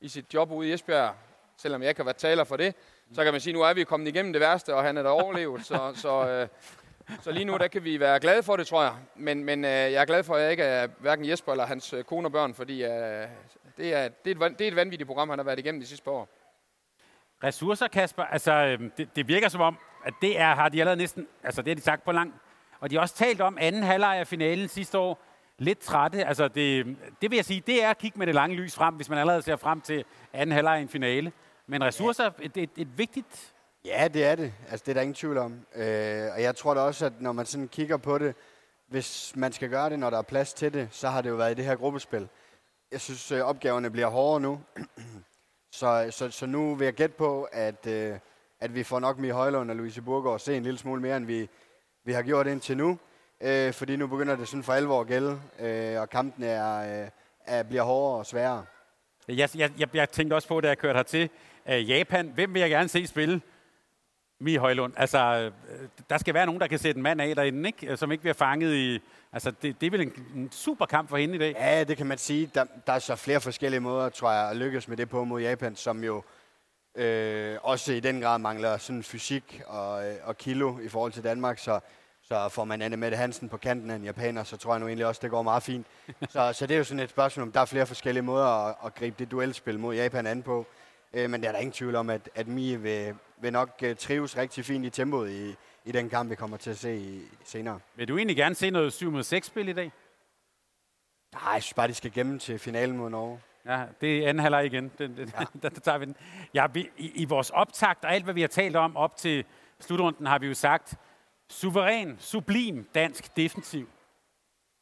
i sit job ude i Esbjerg. Selvom jeg kan være taler for det, så kan man sige, at nu er vi kommet igennem det værste, og han er der overlevet. Så, <laughs> så, øh, så lige nu, der kan vi være glade for det, tror jeg. Men, men øh, jeg er glad for, at jeg ikke er hverken Jesper eller hans øh, kone og børn, fordi øh, det, er, det, er et, det er et vanvittigt program, han har været igennem de sidste par år. Ressourcer, Kasper, altså øhm, det, det virker som om, at det er, har de allerede næsten, altså det har de sagt på lang. Og de har også talt om anden halvleg af finalen sidste år. Lidt trætte. Altså det, det vil jeg sige, det er at kigge med det lange lys frem, hvis man allerede ser frem til anden halvleg i en finale. Men ressourcer, ja. et, et, et vigtigt... Ja, det er det. Altså det er der ingen tvivl om. Øh, og jeg tror da også, at når man sådan kigger på det, hvis man skal gøre det, når der er plads til det, så har det jo været i det her gruppespil. Jeg synes, øh, opgaverne bliver hårdere nu. <clears throat> så, så, så nu vil jeg gætte på, at... Øh, at vi får nok Mie Højlund og Louise Burgård se en lille smule mere, end vi, vi har gjort indtil nu. Øh, fordi nu begynder det sådan for alvor at gælde, øh, og kampen er, øh, er, bliver hårdere og sværere. Jeg, jeg, jeg, jeg tænkte også på, da jeg kørte hertil, øh, Japan, hvem vil jeg gerne se spille? Mie Højlund. Altså, øh, der skal være nogen, der kan sætte en mand af derinde, ikke? som ikke bliver fanget i... Altså, det, det er vel en, en super kamp for hende i dag? Ja, det kan man sige. Der, der er så flere forskellige måder, tror jeg, at lykkes med det på mod Japan, som jo Øh, også i den grad mangler sådan fysik og, øh, og kilo i forhold til Danmark, så, så får man Anne Mette Hansen på kanten af en japaner, så tror jeg nu egentlig også, det går meget fint. <laughs> så, så det er jo sådan et spørgsmål om, der er flere forskellige måder at, at gribe det duelspil mod Japan an på. Øh, men der er der ingen tvivl om, at, at Mie vil, vil nok uh, trives rigtig fint i tempoet i, i den kamp, vi kommer til at se i, senere. Vil du egentlig gerne se noget 7 6 spil i dag? Nej, jeg synes bare, de skal gemme til finalen mod Norge. Ja, det er anden halvleg igen. Den, den, ja. der, <laughs> der tager vi den. Ja, vi, i, I vores optakt og alt, hvad vi har talt om op til slutrunden, har vi jo sagt, suveræn, sublim dansk defensiv.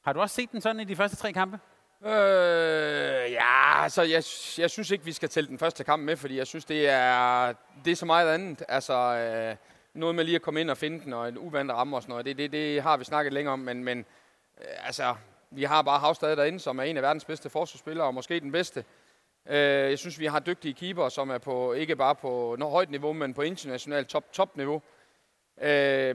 Har du også set den sådan i de første tre kampe? Øh, ja, altså jeg, jeg synes ikke, vi skal tælle den første kamp med, fordi jeg synes, det er, det er så meget andet. Altså, øh, noget med lige at komme ind og finde den, og en uvandt ramme og sådan noget, det, det, det har vi snakket længe om, men, men øh, altså, vi har bare Havstad derinde, som er en af verdens bedste forsvarsspillere, og måske den bedste. Øh, jeg synes, vi har dygtige keeper, som er på ikke bare på noget højt niveau, men på internationalt top, top niveau. Øh,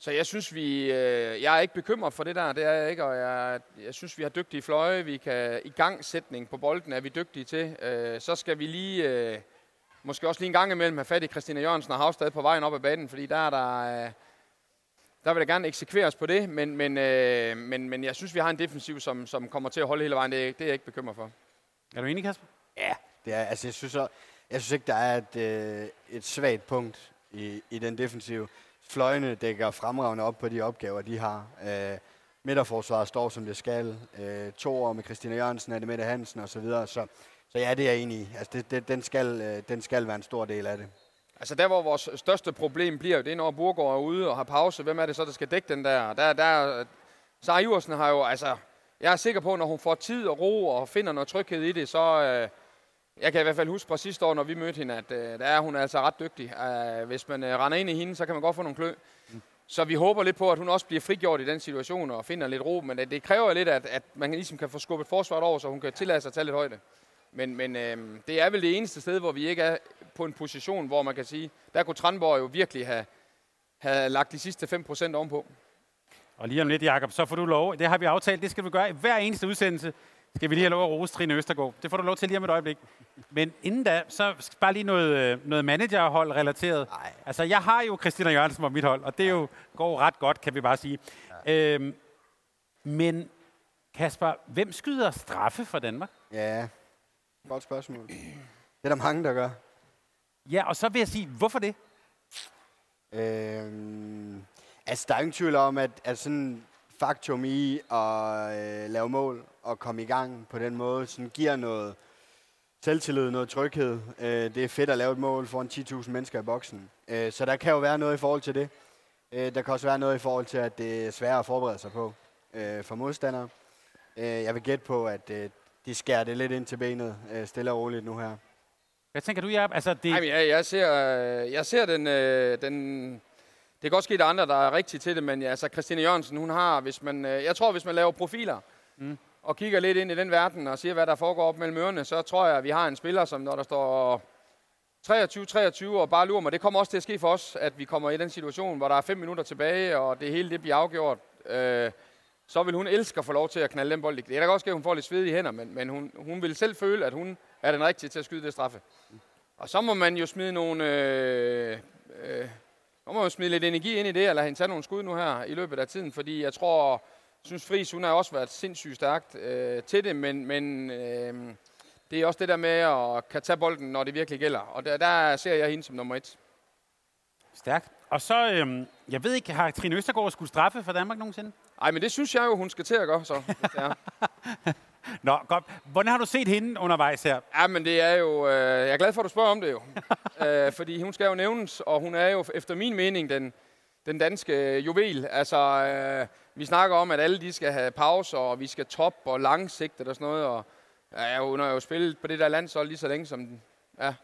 så jeg synes, vi, øh, jeg er ikke bekymret for det der, det er jeg ikke, og jeg, jeg synes, vi har dygtige fløje, vi kan i gangsætning på bolden er vi dygtige til. Øh, så skal vi lige, øh, måske også lige en gang imellem have fat i Christina Jørgensen og Havstad på vejen op ad banen, fordi der er der, øh, der vil jeg gerne eksekveres på det, men, men, øh, men, men jeg synes, vi har en defensiv, som, som kommer til at holde hele vejen. Det, det er jeg ikke bekymret for. Er du enig, Kasper? Ja, det er, altså, jeg, synes, jeg synes ikke, der er et, øh, et svagt punkt i, i den defensive. Fløjene dækker fremragende op på de opgaver, de har. Øh, midterforsvaret står, som det skal. Øh, to år med Christina Jørgensen, er det Mette Hansen osv. Så, så, så ja, det er jeg enig i. Altså, det, det, den, skal, øh, den skal være en stor del af det. Altså der, hvor vores største problem bliver, det er, når Burgård er ude og har pause. Hvem er det så, der skal dække den der? Der, der Sara Iversen har jo, altså, jeg er sikker på, når hun får tid og ro og finder noget tryghed i det, så, øh, jeg kan i hvert fald huske fra sidste år, når vi mødte hende, at øh, der er hun altså ret dygtig. Øh, hvis man øh, render ind i hende, så kan man godt få nogle klø. Mm. Så vi håber lidt på, at hun også bliver frigjort i den situation og finder lidt ro. Men det, kræver lidt, at, at man ligesom kan få skubbet forsvaret over, så hun kan tillade sig at tage lidt højde. Men, men øh, det er vel det eneste sted, hvor vi ikke er på en position, hvor man kan sige, der kunne Tranborg jo virkelig have, have lagt de sidste 5% ovenpå. Og lige om lidt, Jacob, så får du lov. Det har vi aftalt, det skal du gøre i hver eneste udsendelse. Skal vi lige have lov at rose Trine Østergaard. Det får du lov til lige om et øjeblik. Men inden da, så bare lige noget, øh, noget managerhold relateret. Ej. Altså, jeg har jo Christina Jørgensen på mit hold, og det jo går ret godt, kan vi bare sige. Ja. Øhm, men Kasper, hvem skyder straffe for Danmark? Ja, godt spørgsmål. Det er der mange, der gør. Ja, og så vil jeg sige, hvorfor det? Øhm, altså, der er ingen tvivl om, at, at sådan faktum i at øh, lave mål og komme i gang på den måde, sådan giver noget selvtillid, noget tryghed. Øh, det er fedt at lave et mål foran 10.000 mennesker i boksen. Øh, så der kan jo være noget i forhold til det. Øh, der kan også være noget i forhold til, at det er svært at forberede sig på øh, for modstandere. Øh, jeg vil gætte på, at øh, de skærer det lidt ind til benet, øh, stille og roligt nu her. Hvad tænker du, Jacob? Altså, det... Ej, jeg, jeg, ser, jeg ser den, øh, den... Det kan godt ske, at der er andre, der er rigtige til det, men ja, altså, Christine Jørgensen, hun har, hvis man, øh, jeg tror, hvis man laver profiler, mm. og kigger lidt ind i den verden, og siger, hvad der foregår op mellem ørerne, så tror jeg, at vi har en spiller, som når der står 23-23 og bare lurer mig, det kommer også til at ske for os, at vi kommer i den situation, hvor der er fem minutter tilbage, og det hele det bliver afgjort. Øh, så vil hun elske at få lov til at knalde den bold. Det er da også, at hun får lidt sved i hænder, men, men hun, hun vil selv føle, at hun er den rigtige til at skyde det straffe. Og så må man jo smide nogle... Øh, øh, så må man smide lidt energi ind i det, eller hende tage nogle skud nu her i løbet af tiden, fordi jeg tror, synes Friis, hun har også været sindssygt stærkt øh, til det, men, men øh, det er også det der med at kan tage bolden, når det virkelig gælder. Og der, der ser jeg hende som nummer et. Stærkt. Og så, øhm, jeg ved ikke, har Trine Østergaard skulle straffe for Danmark nogensinde? Nej, men det synes jeg jo, hun skal til at gøre, så. <laughs> Nå, godt. Hvordan har du set hende undervejs her? Ja, men det er jo... Øh, jeg er glad for, at du spørger om det jo. <laughs> øh, fordi hun skal jo nævnes, og hun er jo efter min mening den, den danske juvel. Altså, øh, vi snakker om, at alle de skal have pauser, og vi skal top og langsigtet og sådan noget. Og, ja, hun har jo spillet på det der landshold lige så længe som den. Ja,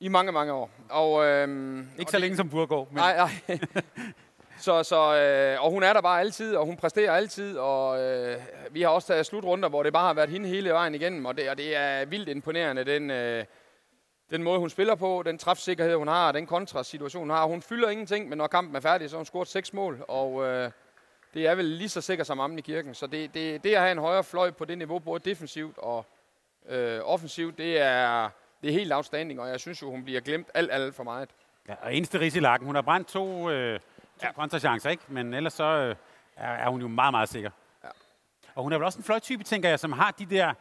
i mange, mange år. Og, øhm, Ikke og så det, længe som Burgård. Men... Nej, nej. <laughs> så, så, øh, og hun er der bare altid, og hun præsterer altid, og øh, vi har også taget slutrunder, hvor det bare har været hende hele vejen igennem, og det, og det er vildt imponerende, den, øh, den måde, hun spiller på, den træfsikkerhed, hun har, den kontrasituation, hun har. Hun fylder ingenting, men når kampen er færdig, så har hun scoret seks mål, og øh, det er vel lige så sikkert som ammen i kirken. Så det, det, det at have en højere fløj på det niveau, både defensivt og øh, offensivt, det er det er helt outstanding, og jeg synes jo, hun bliver glemt alt, alt for meget. Ja, og eneste ris i lakken. Hun har brændt to, øh, to ja. kontrachancer, ikke? Men ellers så øh, er, hun jo meget, meget sikker. Ja. Og hun er vel også en fløjtype, tænker jeg, som har de der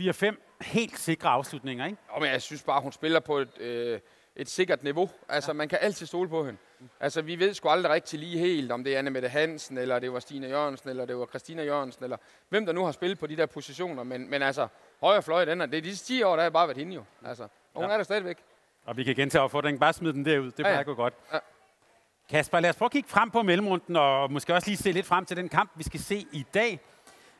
4-5 helt sikre afslutninger, ikke? Jo, men jeg synes bare, hun spiller på et, øh, et sikkert niveau. Altså, ja. man kan altid stole på hende. Altså, vi ved sgu aldrig rigtig lige helt, om det er Anne Mette Hansen, eller det var Stine Jørgensen, eller det var Christina Jørgensen, eller hvem der nu har spillet på de der positioner. Men, men altså, højre fløj, den er, det er de 10 år, der har bare været hende jo. Altså, og hun ja. er der stadigvæk. Og vi kan gentage den. Bare smide den derud. Det plejer ja, ja. godt. Ja. Kasper, lad os prøve at kigge frem på mellemrunden, og måske også lige se lidt frem til den kamp, vi skal se i dag.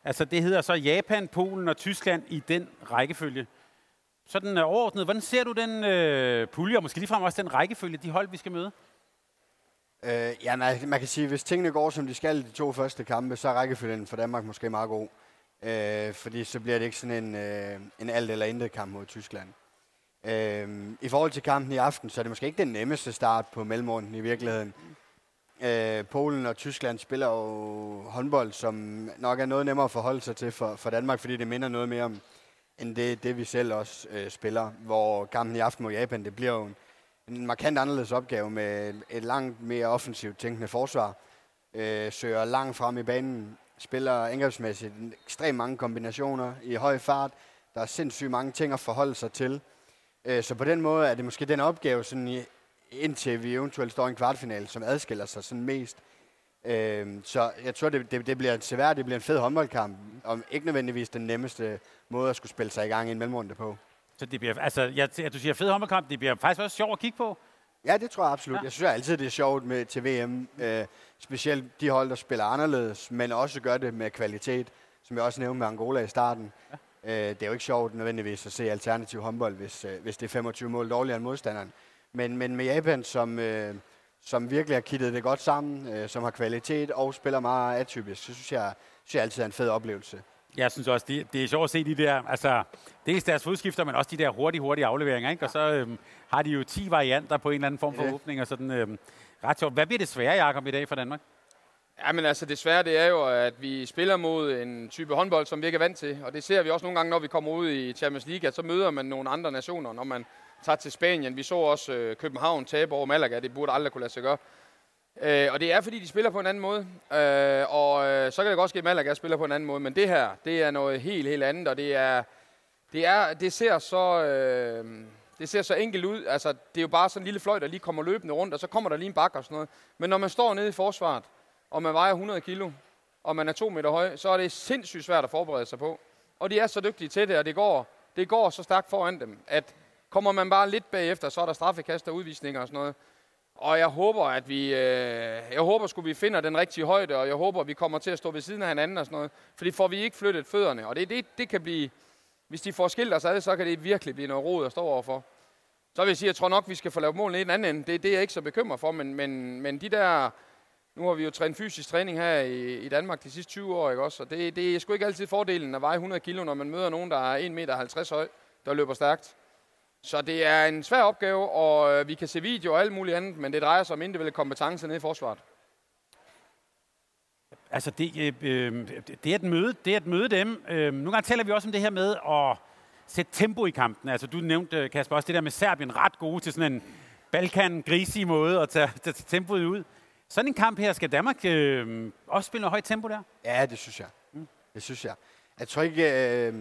Altså, det hedder så Japan, Polen og Tyskland i den rækkefølge. Sådan øh, overordnet, hvordan ser du den øh, pulje, og måske ligefrem også den rækkefølge, de hold, vi skal møde? Øh, ja, man, man kan sige, at hvis tingene går, som de skal i de to første kampe, så er rækkefølgen for Danmark måske meget god. Øh, fordi så bliver det ikke sådan en, øh, en alt eller intet kamp mod Tyskland. Øh, I forhold til kampen i aften, så er det måske ikke den nemmeste start på mellemrunden i virkeligheden. Øh, Polen og Tyskland spiller jo håndbold, som nok er noget nemmere at forholde sig til for, for Danmark, fordi det minder noget mere om, end det, det vi selv også øh, spiller. Hvor kampen i aften mod Japan, det bliver jo en, en markant anderledes opgave med et langt mere offensivt tænkende forsvar. Øh, søger langt frem i banen, spiller angrebsmæssigt ekstremt mange kombinationer i høj fart. Der er sindssygt mange ting at forholde sig til. Øh, så på den måde er det måske den opgave, sådan indtil vi eventuelt står i en kvartfinale, som adskiller sig sådan mest. Øh, så jeg tror, det, det, det bliver svært, det bliver en fed håndboldkamp, og ikke nødvendigvis den nemmeste måde at skulle spille sig i gang i en mellemrunde på. Så det bliver, altså, jeg, at du siger fed håndboldkamp, det bliver faktisk også sjovt at kigge på. Ja, det tror jeg absolut. Ja. Jeg synes altid, det er sjovt med til VM. Øh, specielt de hold, der spiller anderledes, men også gør det med kvalitet, som jeg også nævnte med Angola i starten. Ja. Øh, det er jo ikke sjovt nødvendigvis at se alternativ håndbold, hvis, øh, hvis det er 25 mål dårligere end modstanderen. Men, men med Japan, som, øh, som virkelig har kittet det godt sammen, øh, som har kvalitet og spiller meget atypisk, så synes jeg, synes jeg altid er en fed oplevelse. Jeg synes også, det, det er sjovt at se de der, altså, dels deres fodskifter, men også de der hurtige, hurtige afleveringer, ikke? Og så øhm, har de jo 10 varianter på en eller anden form for Det åbning, og sådan øhm, ret sjovt. Hvad bliver det svære, Jacob, i dag for Danmark? Ja, men altså desværre, det er jo, at vi spiller mod en type håndbold, som vi ikke er vant til. Og det ser vi også nogle gange, når vi kommer ud i Champions League, at så møder man nogle andre nationer, når man tager til Spanien. Vi så også øh, København tabe over Malaga. Det burde aldrig kunne lade sig gøre. Øh, og det er, fordi de spiller på en anden måde. Øh, og øh, så kan det godt ske, at Malaga spiller på en anden måde. Men det her, det er noget helt, helt andet. Og det er, det er, det ser så... Øh, det ser så enkelt ud. Altså, det er jo bare sådan en lille fløj, der lige kommer løbende rundt, og så kommer der lige en bakke og sådan noget. Men når man står nede i forsvaret, og man vejer 100 kilo, og man er to meter høj, så er det sindssygt svært at forberede sig på. Og de er så dygtige til det, og det går, det går så stærkt foran dem, at kommer man bare lidt bagefter, så er der straffekast og udvisninger og sådan noget. Og jeg håber, at vi, øh, jeg håber skulle vi finder den rigtige højde, og jeg håber, at vi kommer til at stå ved siden af hinanden og sådan noget. Fordi får vi ikke flyttet fødderne, og det, det, det kan blive, hvis de får skilt os ad, så kan det virkelig blive noget rod at stå overfor. Så vil jeg sige, at jeg tror nok, vi skal få lavet målene i den anden ende. Det, det er jeg ikke så bekymret for, men, men, men de der... Nu har vi jo trænet fysisk træning her i, i Danmark de sidste 20 år, ikke også? Og det, det er sgu ikke altid fordelen at veje 100 kilo, når man møder nogen, der er 1,50 meter høj, der løber stærkt. Så det er en svær opgave, og øh, vi kan se video og alt muligt andet, men det drejer sig om individuelle kompetencer nede i forsvaret. Altså, det, øh, øh, det, er et møde, det er at møde dem. Øh, nogle gange taler vi også om det her med at sætte tempo i kampen. Altså, du nævnte, øh, Kasper, også det der med Serbien ret gode til sådan en balkan-grisig måde at tage, tage tempoet ud. Sådan en kamp her, skal Danmark øh, også spille noget højt tempo der? Ja, det synes jeg. Det synes jeg. Jeg tror ikke, øh,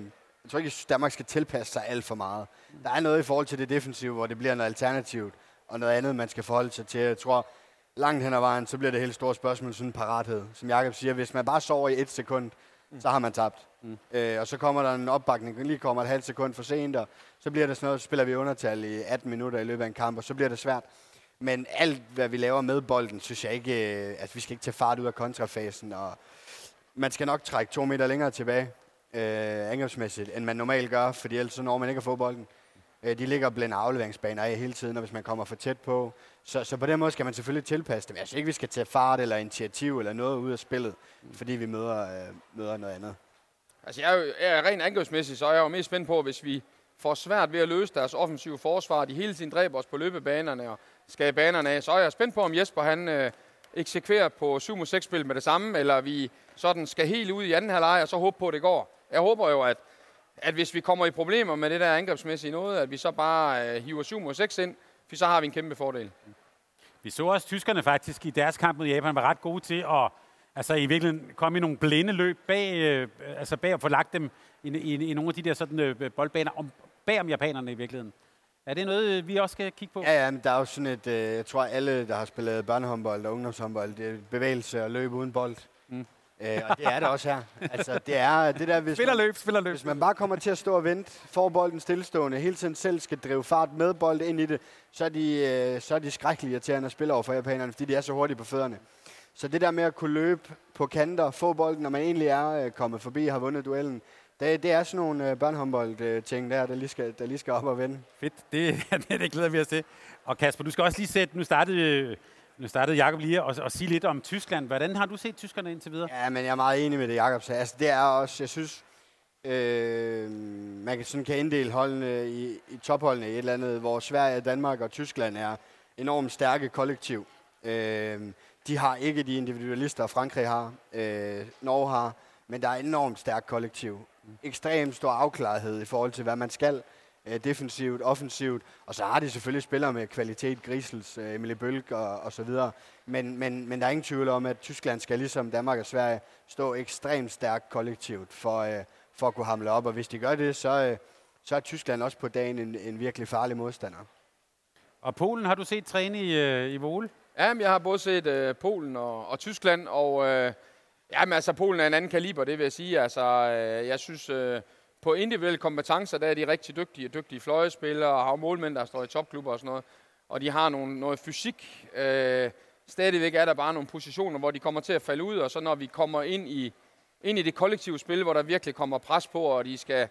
jeg tror ikke, at Danmark skal tilpasse sig alt for meget. Der er noget i forhold til det defensive, hvor det bliver noget alternativt, og noget andet, man skal forholde sig til. Jeg tror, langt hen ad vejen, så bliver det helt store spørgsmål sådan en parathed. Som Jakob siger, hvis man bare sover i et sekund, så har man tabt. Mm. Øh, og så kommer der en opbakning, lige kommer et halvt sekund for sent, og så bliver det sådan noget, så spiller vi undertal i 18 minutter i løbet af en kamp, og så bliver det svært. Men alt, hvad vi laver med bolden, synes jeg ikke, at vi skal ikke tage fart ud af kontrafasen, og man skal nok trække to meter længere tilbage, øh, angrebsmæssigt, end man normalt gør, fordi ellers så når man ikke at få bolden. Øh, de ligger og blænder afleveringsbaner af hele tiden, og hvis man kommer for tæt på. Så, så på den måde skal man selvfølgelig tilpasse det. Men jeg synes ikke, vi skal tage fart eller initiativ eller noget ud af spillet, fordi vi møder, øh, møder noget andet. Altså, jeg er, jo, jeg er rent angrebsmæssigt, så er jeg jo mest spændt på, hvis vi får svært ved at løse deres offensive forsvar. De hele tiden dræber os på løbebanerne og skal banerne af. Så er jeg spændt på, om Jesper han øh, eksekverer på 7 mod 6 spil med det samme, eller vi sådan skal helt ud i anden halvleg og så håbe på, at det går. Jeg håber jo, at, at hvis vi kommer i problemer med det der angrebsmæssige noget, at vi så bare øh, hiver 7 mod 6 ind, for så har vi en kæmpe fordel. Vi så også tyskerne faktisk i deres kamp mod Japan var ret gode til at altså i virkeligheden komme i nogle blinde løb bag, øh, altså bag at få lagt dem i, i, i nogle af de der sådan, øh, boldbaner om, bag om japanerne i virkeligheden. Er det noget, vi også skal kigge på? Ja, ja, men der er jo sådan et, øh, jeg tror alle, der har spillet børnehåndbold og ungdomshåndbold, det er bevægelse og løb uden bold. Mm. Øh, og det er det også her. Altså, det er det der, hvis Spiller man, løb, spiller løb. hvis man bare kommer til at stå og vente, får bolden stillestående, hele tiden selv skal drive fart med bold ind i det, så er de, øh, så er de skrækkelige irriterende at spille over for japanerne, fordi de er så hurtige på fødderne. Så det der med at kunne løbe på kanter, få bolden, når man egentlig er øh, kommet forbi og har vundet duellen, det, det er sådan nogle øh, børnehåndbold-ting der, der lige, skal, der lige skal op og vende. Fedt, det, <laughs> det, glæder vi os til. Og Kasper, du skal også lige sætte, nu startede, nu startede Jacob lige at, at sige lidt om Tyskland. Hvordan har du set tyskerne indtil videre? Ja, men jeg er meget enig med det, Jacob sagde. Altså, det er også, jeg synes, øh, man kan sådan kan inddele holdene i, i topholdene i et eller andet, hvor Sverige, Danmark og Tyskland er enormt stærke kollektiv. Øh, de har ikke de individualister, Frankrig har, øh, Norge har, men der er enormt stærkt kollektiv. Ekstremt stor afklarethed i forhold til, hvad man skal øh, defensivt, offensivt, og så har de selvfølgelig spillere med kvalitet, Grisels, øh, Emilie Bølg og, og så videre. Men, men, men der er ingen tvivl om, at Tyskland skal ligesom Danmark og Sverige stå ekstremt stærkt kollektivt for, øh, for at kunne hamle op, og hvis de gør det, så, øh, så er Tyskland også på dagen en, en virkelig farlig modstander. Og Polen har du set træne i, øh, i Vole? Ja, men jeg har både set øh, Polen og, og Tyskland, og øh, ja, men altså Polen er en anden kaliber, det vil jeg sige. Altså, øh, jeg synes, øh, på individuelle kompetencer, der er de rigtig dygtige, dygtige fløjespillere, og har målmænd, der står i topklubber og sådan noget. Og de har nogle, noget fysik. Øh, stadigvæk er der bare nogle positioner, hvor de kommer til at falde ud, og så når vi kommer ind i, ind i det kollektive spil, hvor der virkelig kommer pres på, og de skal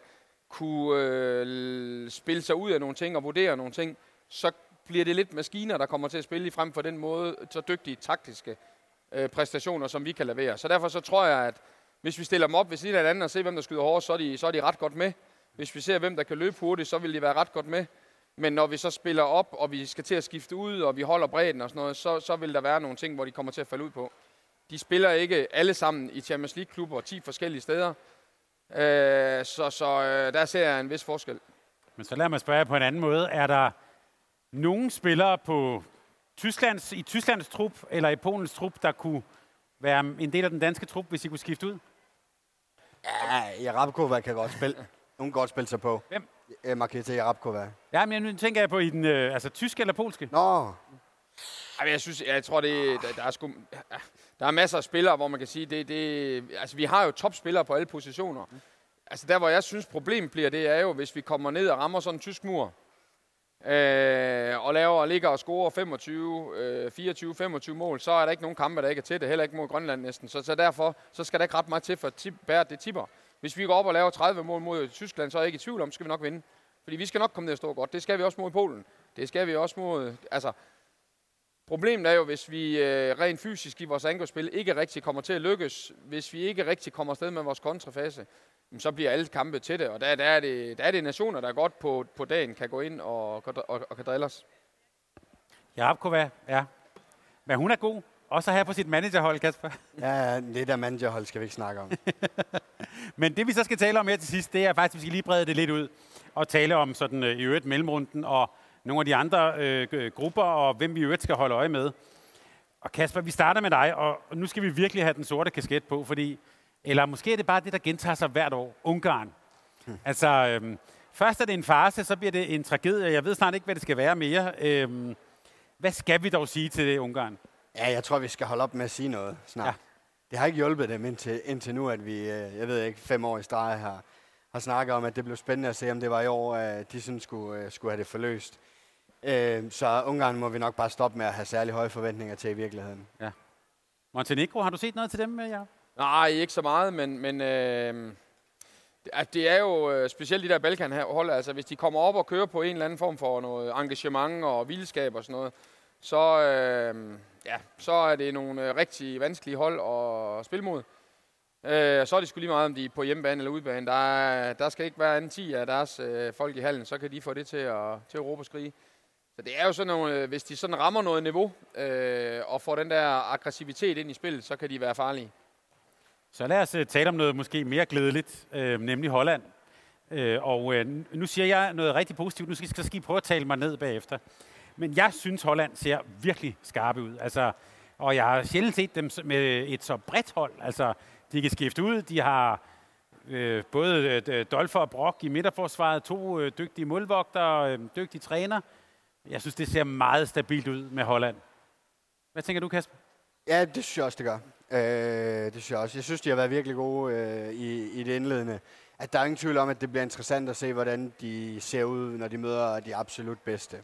kunne øh, spille sig ud af nogle ting og vurdere nogle ting, så bliver det lidt maskiner, der kommer til at spille i frem for den måde, så dygtige taktiske øh, præstationer, som vi kan levere. Så derfor så tror jeg, at hvis vi stiller dem op ved siden af hinanden og ser, hvem der skyder hårdest, så er, de, så er de ret godt med. Hvis vi ser, hvem der kan løbe hurtigt, så vil de være ret godt med. Men når vi så spiller op, og vi skal til at skifte ud, og vi holder bredden og sådan noget, så, så vil der være nogle ting, hvor de kommer til at falde ud på. De spiller ikke alle sammen i Champions League-klubber 10 forskellige steder. Øh, så så øh, der ser jeg en vis forskel. Men så lad mig spørge på en anden måde. Er der nogle spillere på Tysklands, i Tysklands trup eller i Polens trup, der kunne være en del af den danske trup, hvis I kunne skifte ud? Ja, Jarabkova kan godt spille. Hun kan godt spille sig på. Hvem? Eh, Marketa Jarabkova. Ja, men nu tænker jeg på i den, øh, altså tysk eller polske. Nå, Ej, men jeg synes, jeg tror, det, der, der, er sgu, der er masser af spillere, hvor man kan sige, det, det, altså vi har jo topspillere på alle positioner. Altså der, hvor jeg synes, problemet bliver, det er jo, hvis vi kommer ned og rammer sådan en tysk mur, øh, og laver og ligger og scorer 25, øh, 24, 25 mål, så er der ikke nogen kampe, der ikke er til det. Heller ikke mod Grønland næsten. Så, så derfor så skal der ikke ret meget til for at tip, bære det tipper. Hvis vi går op og laver 30 mål mod Tyskland, så er jeg ikke i tvivl om, skal vi nok vinde. Fordi vi skal nok komme ned og stå godt. Det skal vi også mod Polen. Det skal vi også mod... Altså, Problemet er jo, hvis vi øh, rent fysisk i vores angrebsspil ikke rigtig kommer til at lykkes, hvis vi ikke rigtig kommer afsted med vores kontrafase, så bliver alle kampe til det. Og der, der, er, det, der er det nationer, der godt på, på dagen kan gå ind og, og, og, og kan drille os. Jarabkova, ja. Men hun er god. Også have på sit managerhold, Kasper. ja, det der managerhold skal vi ikke snakke om. <laughs> Men det vi så skal tale om her til sidst, det er faktisk, at vi skal lige brede det lidt ud og tale om sådan øh, i øvrigt mellemrunden og nogle af de andre øh, grupper og hvem vi i øvrigt skal holde øje med. Og Kasper, vi starter med dig, og nu skal vi virkelig have den sorte kasket på, fordi, eller måske er det bare det, der gentager sig hvert år, Ungarn. Hmm. Altså, øhm, først er det en farse, så bliver det en tragedie. Jeg ved snart ikke, hvad det skal være mere. Øhm, hvad skal vi dog sige til det, Ungarn? Ja, jeg tror, vi skal holde op med at sige noget snart. Ja. Det har ikke hjulpet dem indtil, indtil nu, at vi, øh, jeg ved ikke, fem år i streg har, har snakket om, at det blev spændende at se, om det var i år, at de sådan skulle, øh, skulle have det forløst. Øh, så Ungarn må vi nok bare stoppe med at have særlig høje forventninger til i virkeligheden. Ja. Montenegro, har du set noget til dem? Ja? Nej, ikke så meget, men, men øh, at det er jo øh, specielt de der balkan hold, altså hvis de kommer op og kører på en eller anden form for noget engagement og vildskab og sådan noget, så, øh, ja, så er det nogle øh, rigtig vanskelige hold at spille mod. Øh, så er det sgu lige meget, om de er på hjemmebane eller udebane. Der, er, der skal ikke være anden 10 af deres øh, folk i hallen, så kan de få det til at, til at råbe og skrige. Så det er jo sådan nogle, øh, hvis de sådan rammer noget niveau, øh, og får den der aggressivitet ind i spillet, så kan de være farlige. Så lad os øh, tale om noget måske mere glædeligt, øh, nemlig Holland. Øh, og øh, nu siger jeg noget rigtig positivt. Nu skal, skal I prøve at tale mig ned bagefter. Men jeg synes, Holland ser virkelig skarpe ud. Altså, og jeg har sjældent set dem med et så bredt hold. Altså, de kan skifte ud. De har øh, både øh, Dolfer og Brock i midterforsvaret, to øh, dygtige målvogtere, øh, dygtige træner. Jeg synes, det ser meget stabilt ud med Holland. Hvad tænker du, Kasper? Ja, det synes jeg også, det gør. Øh, det synes jeg også. Jeg synes, de har været virkelig gode øh, i, i det indledende. At der er ingen tvivl om, at det bliver interessant at se, hvordan de ser ud, når de møder de absolut bedste.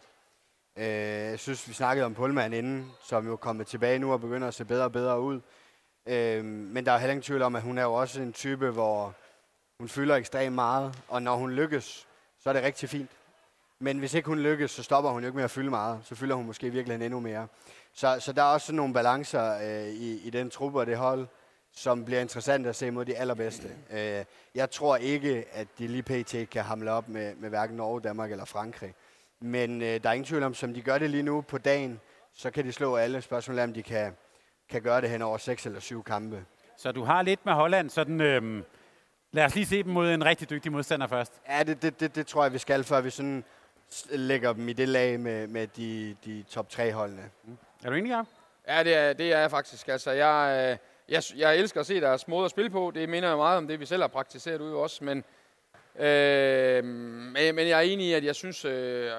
Øh, jeg synes, vi snakkede om Pullman inden, som jo er kommet tilbage nu og begynder at se bedre og bedre ud. Øh, men der er heller ingen tvivl om, at hun er jo også en type, hvor hun fylder ekstremt meget, og når hun lykkes, så er det rigtig fint. Men hvis ikke hun lykkes, så stopper hun jo ikke med at fylde meget. Så fylder hun måske virkelig endnu mere. Så, så der er også sådan nogle balancer øh, i, i den truppe og det hold, som bliver interessant at se mod de allerbedste. Øh, jeg tror ikke, at de lige pt. kan hamle op med, med hverken Norge, Danmark eller Frankrig. Men øh, der er ingen tvivl om, som de gør det lige nu på dagen, så kan de slå alle. spørgsmål, om de kan, kan gøre det hen over seks eller syv kampe. Så du har lidt med Holland, sådan... Øh, lad os lige se dem mod en rigtig dygtig modstander først. Ja, det, det, det, det tror jeg, vi skal, før vi sådan lægger dem i det lag med, med de, de top 3 holdene. Mm. Er du enig, ja? Ja, det er, det er jeg faktisk. Altså, jeg, øh, jeg, jeg elsker at se deres måde at spille på. Det minder jo meget om det, vi selv har praktiseret ude også. Men, øh, men, men jeg er enig i, at jeg synes... Øh,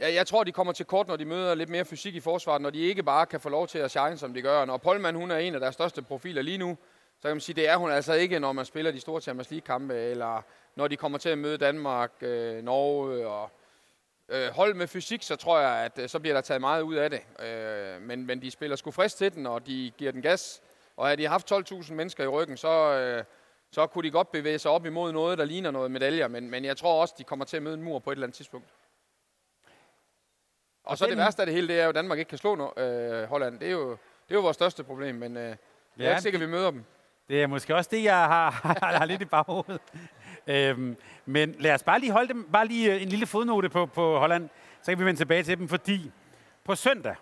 jeg, jeg tror, de kommer til kort, når de møder lidt mere fysik i forsvaret, når de ikke bare kan få lov til at shine, som de gør. Når Polman, hun er en af deres største profiler lige nu, så kan man sige, det er hun altså ikke, når man spiller de store Champions League-kampe, eller når de kommer til at møde Danmark, øh, Norge og øh, hold med fysik, så tror jeg, at øh, så bliver der taget meget ud af det. Øh, men, men de spiller sgu frisk til den, og de giver den gas. Og havde de haft 12.000 mennesker i ryggen, så, øh, så kunne de godt bevæge sig op imod noget, der ligner noget medaljer. Men, men jeg tror også, de kommer til at møde en mur på et eller andet tidspunkt. Og, så den... det værste af det hele, det er jo, at Danmark ikke kan slå no- øh, Holland. Det er, jo, det er jo vores største problem, men øh, jeg er ikke sikker, at vi møder dem. Det er måske også det, jeg <laughs> har, har lidt i baghovedet. Øhm, men lad os bare lige holde dem, bare lige øh, en lille fodnote på, på Holland, så kan vi vende tilbage til dem, fordi på søndag,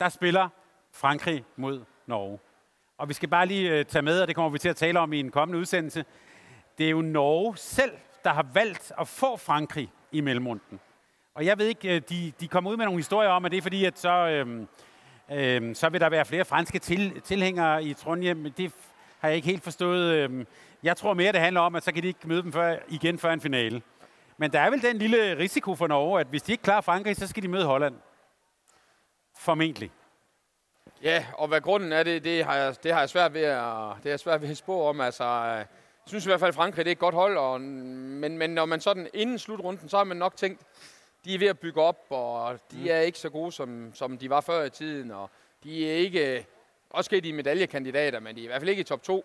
der spiller Frankrig mod Norge. Og vi skal bare lige øh, tage med, og det kommer vi til at tale om i en kommende udsendelse. Det er jo Norge selv, der har valgt at få Frankrig i mellemrunden. Og jeg ved ikke, øh, de, de kommer ud med nogle historier om, at det er fordi, at så, øhm, øhm, så vil der være flere franske til, tilhængere i Trondheim. Det har jeg ikke helt forstået. Øhm, jeg tror mere, det handler om, at så kan de ikke møde dem før, igen før en finale. Men der er vel den lille risiko for Norge, at hvis de ikke klarer Frankrig, så skal de møde Holland. Formentlig. Ja, og hvad grunden er, det, det, har, jeg, det har jeg svært ved at, det er svært ved at spå om. Altså, øh, jeg synes i hvert fald, at Frankrig det er et godt hold, og, men, men når man sådan inden slutrunden, så har man nok tænkt, de er ved at bygge op, og de mm. er ikke så gode, som, som de var før i tiden, og de er ikke, også de medaljekandidater, men de er i hvert fald ikke i top 2.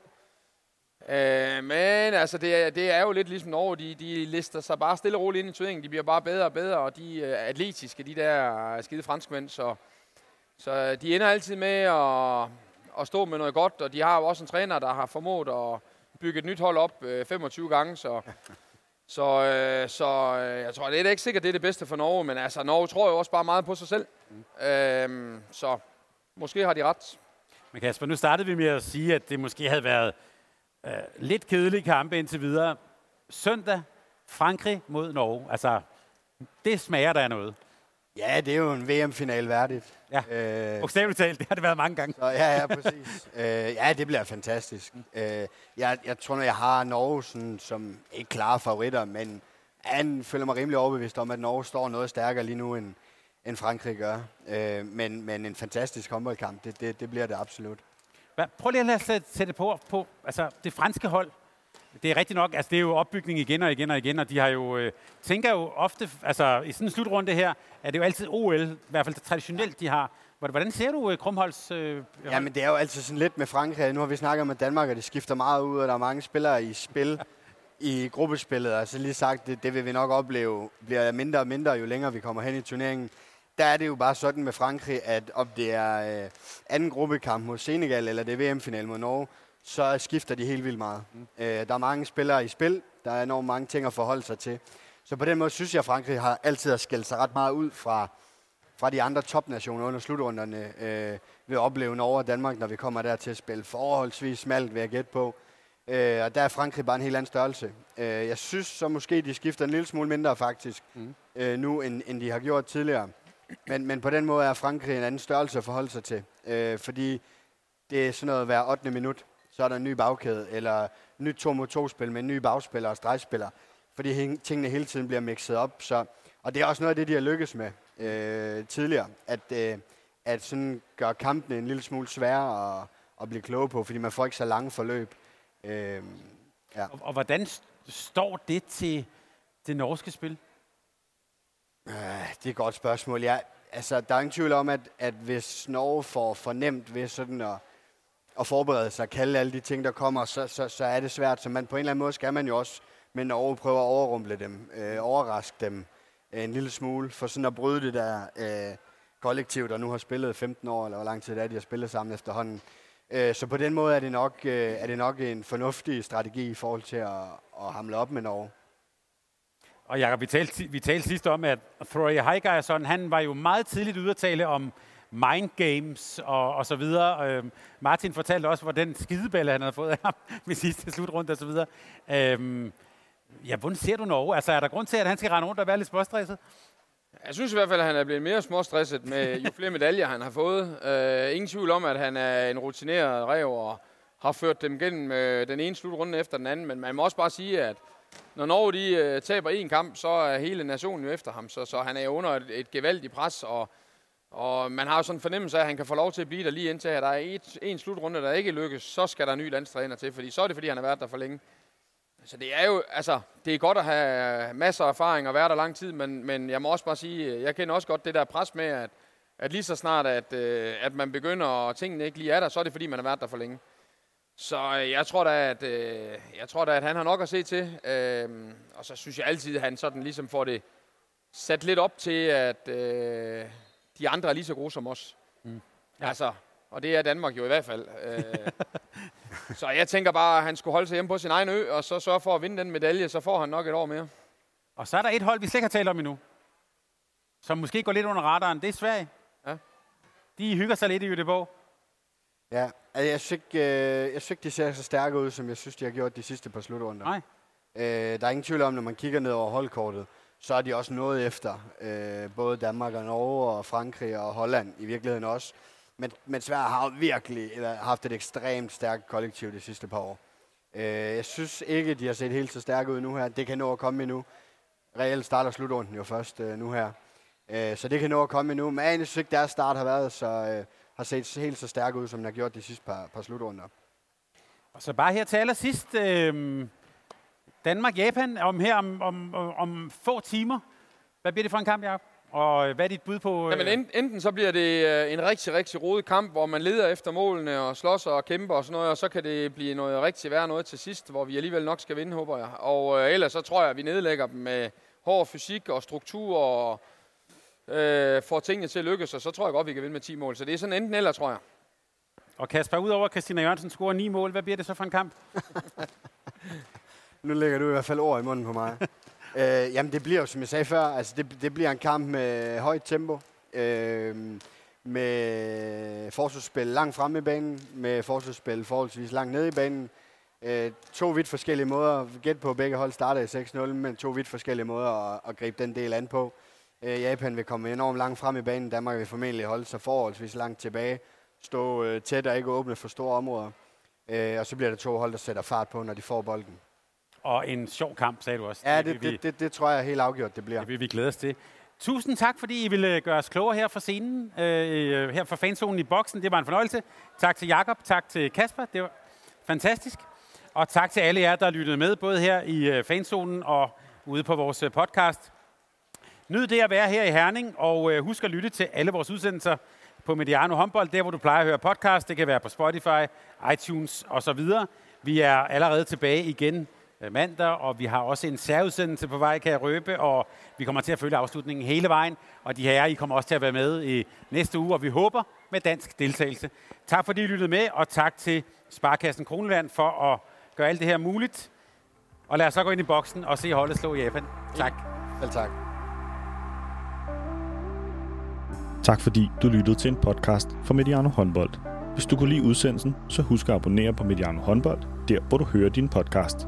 Øh, men altså, det er, det er jo lidt ligesom Norge. De, de lister sig bare stille og roligt ind i turneringen. De bliver bare bedre og bedre, og de er atletiske, de der skide franskmænd. Så, så de ender altid med at, at stå med noget godt, og de har jo også en træner, der har formået at bygge et nyt hold op øh, 25 gange. Så, <laughs> så, øh, så øh, jeg tror, det er ikke sikkert, det er det bedste for Norge, men altså, Norge tror jo også bare meget på sig selv. Mm. Øh, så måske har de ret. Men Kasper, nu startede vi med at sige, at det måske havde været øh, lidt kedelige kampe indtil videre. Søndag, Frankrig mod Norge. Altså, det smager der noget. Ja, det er jo en VM-final værdigt. Ja, øh, bogstaveligt talt, det har det været mange gange. Så, ja, ja, <laughs> præcis. øh, ja, det bliver fantastisk. Mm. Øh, jeg, jeg tror, når jeg har Norge sådan, som ikke klare favoritter, men han føler mig rimelig overbevist om, at Norge står noget stærkere lige nu, end, end Frankrig gør. Øh, men, men en fantastisk håndboldkamp, det, det, det bliver det absolut. Prøv lige at lade sætte, sætte på, på altså, det franske hold. Det er rigtigt nok, altså det er jo opbygning igen og igen og igen, og de har jo, øh, tænker jo ofte, altså i sådan en slutrunde her, er det jo altid OL, i hvert fald traditionelt, de har. Hvordan ser du øh, Krumholds... Øh, ja, men det er jo altid sådan lidt med Frankrig. Nu har vi snakket med Danmark, og det skifter meget ud, og der er mange spillere i spil <laughs> i gruppespillet. Altså lige sagt, det, det vil vi nok opleve, bliver mindre og mindre, jo længere vi kommer hen i turneringen der er det jo bare sådan med Frankrig, at om det er øh, anden gruppekamp mod Senegal, eller det er VM-final mod Norge, så skifter de helt vildt meget. Mm. Øh, der er mange spillere i spil, der er enormt mange ting at forholde sig til. Så på den måde synes jeg, at Frankrig har altid skældt sig ret meget ud fra, fra de andre topnationer under slutrunderne. Øh, ved at opleve Norge og Danmark, når vi kommer der til at spille forholdsvis smalt, vil jeg gætte på. Øh, og der er Frankrig bare en helt anden størrelse. Øh, jeg synes så måske, de skifter en lille smule mindre faktisk, mm. øh, nu end, end de har gjort tidligere. Men, men på den måde er Frankrig en anden størrelse at forholde sig til. Øh, fordi det er sådan noget hver 8. minut, så er der en ny bagkæde, eller nyt 2 mod 2 spil med en ny bagspiller og stregspiller. Fordi tingene hele tiden bliver mixet op. Så, og det er også noget af det, de har lykkes med øh, tidligere. At, øh, at sådan gøre kampene en lille smule sværere at, at blive kloge på, fordi man får ikke så lange forløb. Øh, ja. og, og hvordan står det til det norske spil? Øh, det er et godt spørgsmål. Ja, altså, der er ingen tvivl om, at, at hvis Norge får fornemt ved sådan at, at forberede sig, kalde alle de ting, der kommer, så, så, så er det svært. Så man, på en eller anden måde skal man jo også men Norge prøve at overrumple dem, øh, overraske dem øh, en lille smule, for sådan at bryde det der øh, kollektiv, der nu har spillet 15 år, eller hvor lang tid det er, de har spillet sammen efterhånden. Øh, så på den måde er det, nok, øh, er det nok en fornuftig strategi i forhold til at, at hamle op med Norge. Og Jacob, vi talte, vi talte sidst om, at Throy Heigerson, han var jo meget tidligt ude at tale om mind games og, og så videre. Øhm, Martin fortalte også, hvor den skideballe, han havde fået af ham <laughs> ved sidste slutrunde og så videre. Øhm, ja, hvordan ser du Norge? Altså, er der grund til, at han skal rende rundt og være lidt småstresset? Jeg synes i hvert fald, at han er blevet mere småstresset med <laughs> jo flere medaljer, han har fået. Uh, ingen tvivl om, at han er en rutineret rev og har ført dem gennem uh, den ene slutrunde efter den anden. Men man må også bare sige, at når Norge de, øh, taber en kamp, så er hele nationen jo efter ham, så, så han er under et, et gevaldigt pres, og og man har jo sådan en fornemmelse af, at han kan få lov til at blive der lige indtil, at der er et, en slutrunde, der ikke lykkes, så skal der en ny landstræner til, fordi så er det, fordi han har været der for længe. Så det er jo, altså, det er godt at have masser af erfaring og være der lang tid, men, men jeg må også bare sige, jeg kender også godt det der pres med, at, at lige så snart, at, øh, at man begynder, og tingene ikke lige er der, så er det fordi, man har været der for længe. Så øh, jeg tror da, at, øh, jeg tror da, at han har nok at se til. Og så synes jeg altid, at han sådan ligesom får det sat lidt op til, at de andre er lige så gode som os. Mm. Ja. Altså, og det er Danmark jo i hvert fald. Øh, <laughs> så jeg tænker bare, at han skulle holde sig hjemme på sin egen ø, og så sørge for at vinde den medalje, så får han nok et år mere. Og så er der et hold, vi slet ikke har talt om endnu, som måske går lidt under radaren. Det er Sverige. Ja. De hygger sig lidt i Göteborg. Ja, altså jeg synes, ikke, øh, jeg synes ikke, de ser så stærke ud, som jeg synes, de har gjort de sidste par slutrunder. Nej. Øh, der er ingen tvivl om, når man kigger ned over holdkortet, så er de også nået efter øh, både Danmark og Norge og Frankrig og Holland i virkeligheden også. Men, men Sverige har virkelig eller, haft et ekstremt stærkt kollektiv de sidste par år. Øh, jeg synes ikke, de har set helt så stærke ud nu her. Det kan nå at komme endnu. Reelt starter slutrunden jo først øh, nu her. Øh, så det kan nå at komme endnu. Men jeg synes ikke, deres start har været så, øh, har set helt så stærk ud, som den har gjort de sidste par, par slutrunder. Og så bare her til allersidst. Øh, Danmark-Japan om her om, om, om få timer. Hvad bliver det for en kamp, Jacob? Og hvad er dit bud på... Øh... Jamen enten så bliver det øh, en rigtig, rigtig rodet kamp, hvor man leder efter målene og slås og kæmper og sådan noget, og så kan det blive noget rigtig værd noget til sidst, hvor vi alligevel nok skal vinde, håber jeg. Og øh, ellers så tror jeg, at vi nedlægger dem med hård fysik og struktur og øh, får tingene til at lykkes, og så tror jeg godt, vi kan vinde med 10 mål. Så det er sådan enten eller, tror jeg. Og Kasper, udover at Christina Jørgensen scorer 9 mål, hvad bliver det så for en kamp? <laughs> nu lægger du i hvert fald ord i munden på mig. <laughs> øh, jamen, det bliver jo, som jeg sagde før, altså det, det bliver en kamp med højt tempo. Øh, med forsvarsspil langt fremme i banen, med forsvarsspil forholdsvis langt nede i banen. Øh, to vidt forskellige måder. Gæt på, at begge hold starter i 6-0, men to vidt forskellige måder at, at gribe den del an på. Øh, Japan vil komme enormt langt frem i banen. Danmark vil formentlig holde sig forholdsvis langt tilbage. Stå øh, tæt og ikke åbne for store områder. Øh, og så bliver det to hold, der sætter fart på, når de får bolden. Og en sjov kamp, sagde du også. Ja, det, det, det, det, det tror jeg helt afgjort, det bliver. Det vil vi glæde os til. Tusind tak, fordi I ville gøre os klogere her fra scenen, øh, her fra fanzonen i boksen. Det var en fornøjelse. Tak til Jakob, tak til Kasper. Det var fantastisk. Og tak til alle jer, der lyttede med, både her i øh, fanzonen og ude på vores øh, podcast. Nyd det at være her i Herning, og øh, husk at lytte til alle vores udsendelser på Mediano Håndbold, der hvor du plejer at høre podcast. Det kan være på Spotify, iTunes osv. Vi er allerede tilbage igen øh, mandag, og vi har også en særudsendelse på vej, kan jeg røbe, og vi kommer til at følge afslutningen hele vejen, og de her, I kommer også til at være med i næste uge, og vi håber med dansk deltagelse. Tak fordi I lyttede med, og tak til Sparkassen Kroneland for at gøre alt det her muligt. Og lad os så gå ind i boksen og se holdet slå Japan. Tak. Vel tak. Tak fordi du lyttede til en podcast fra Mediano Håndbold. Hvis du kunne lide udsendelsen, så husk at abonnere på Mediano Håndbold, der hvor du hører din podcast.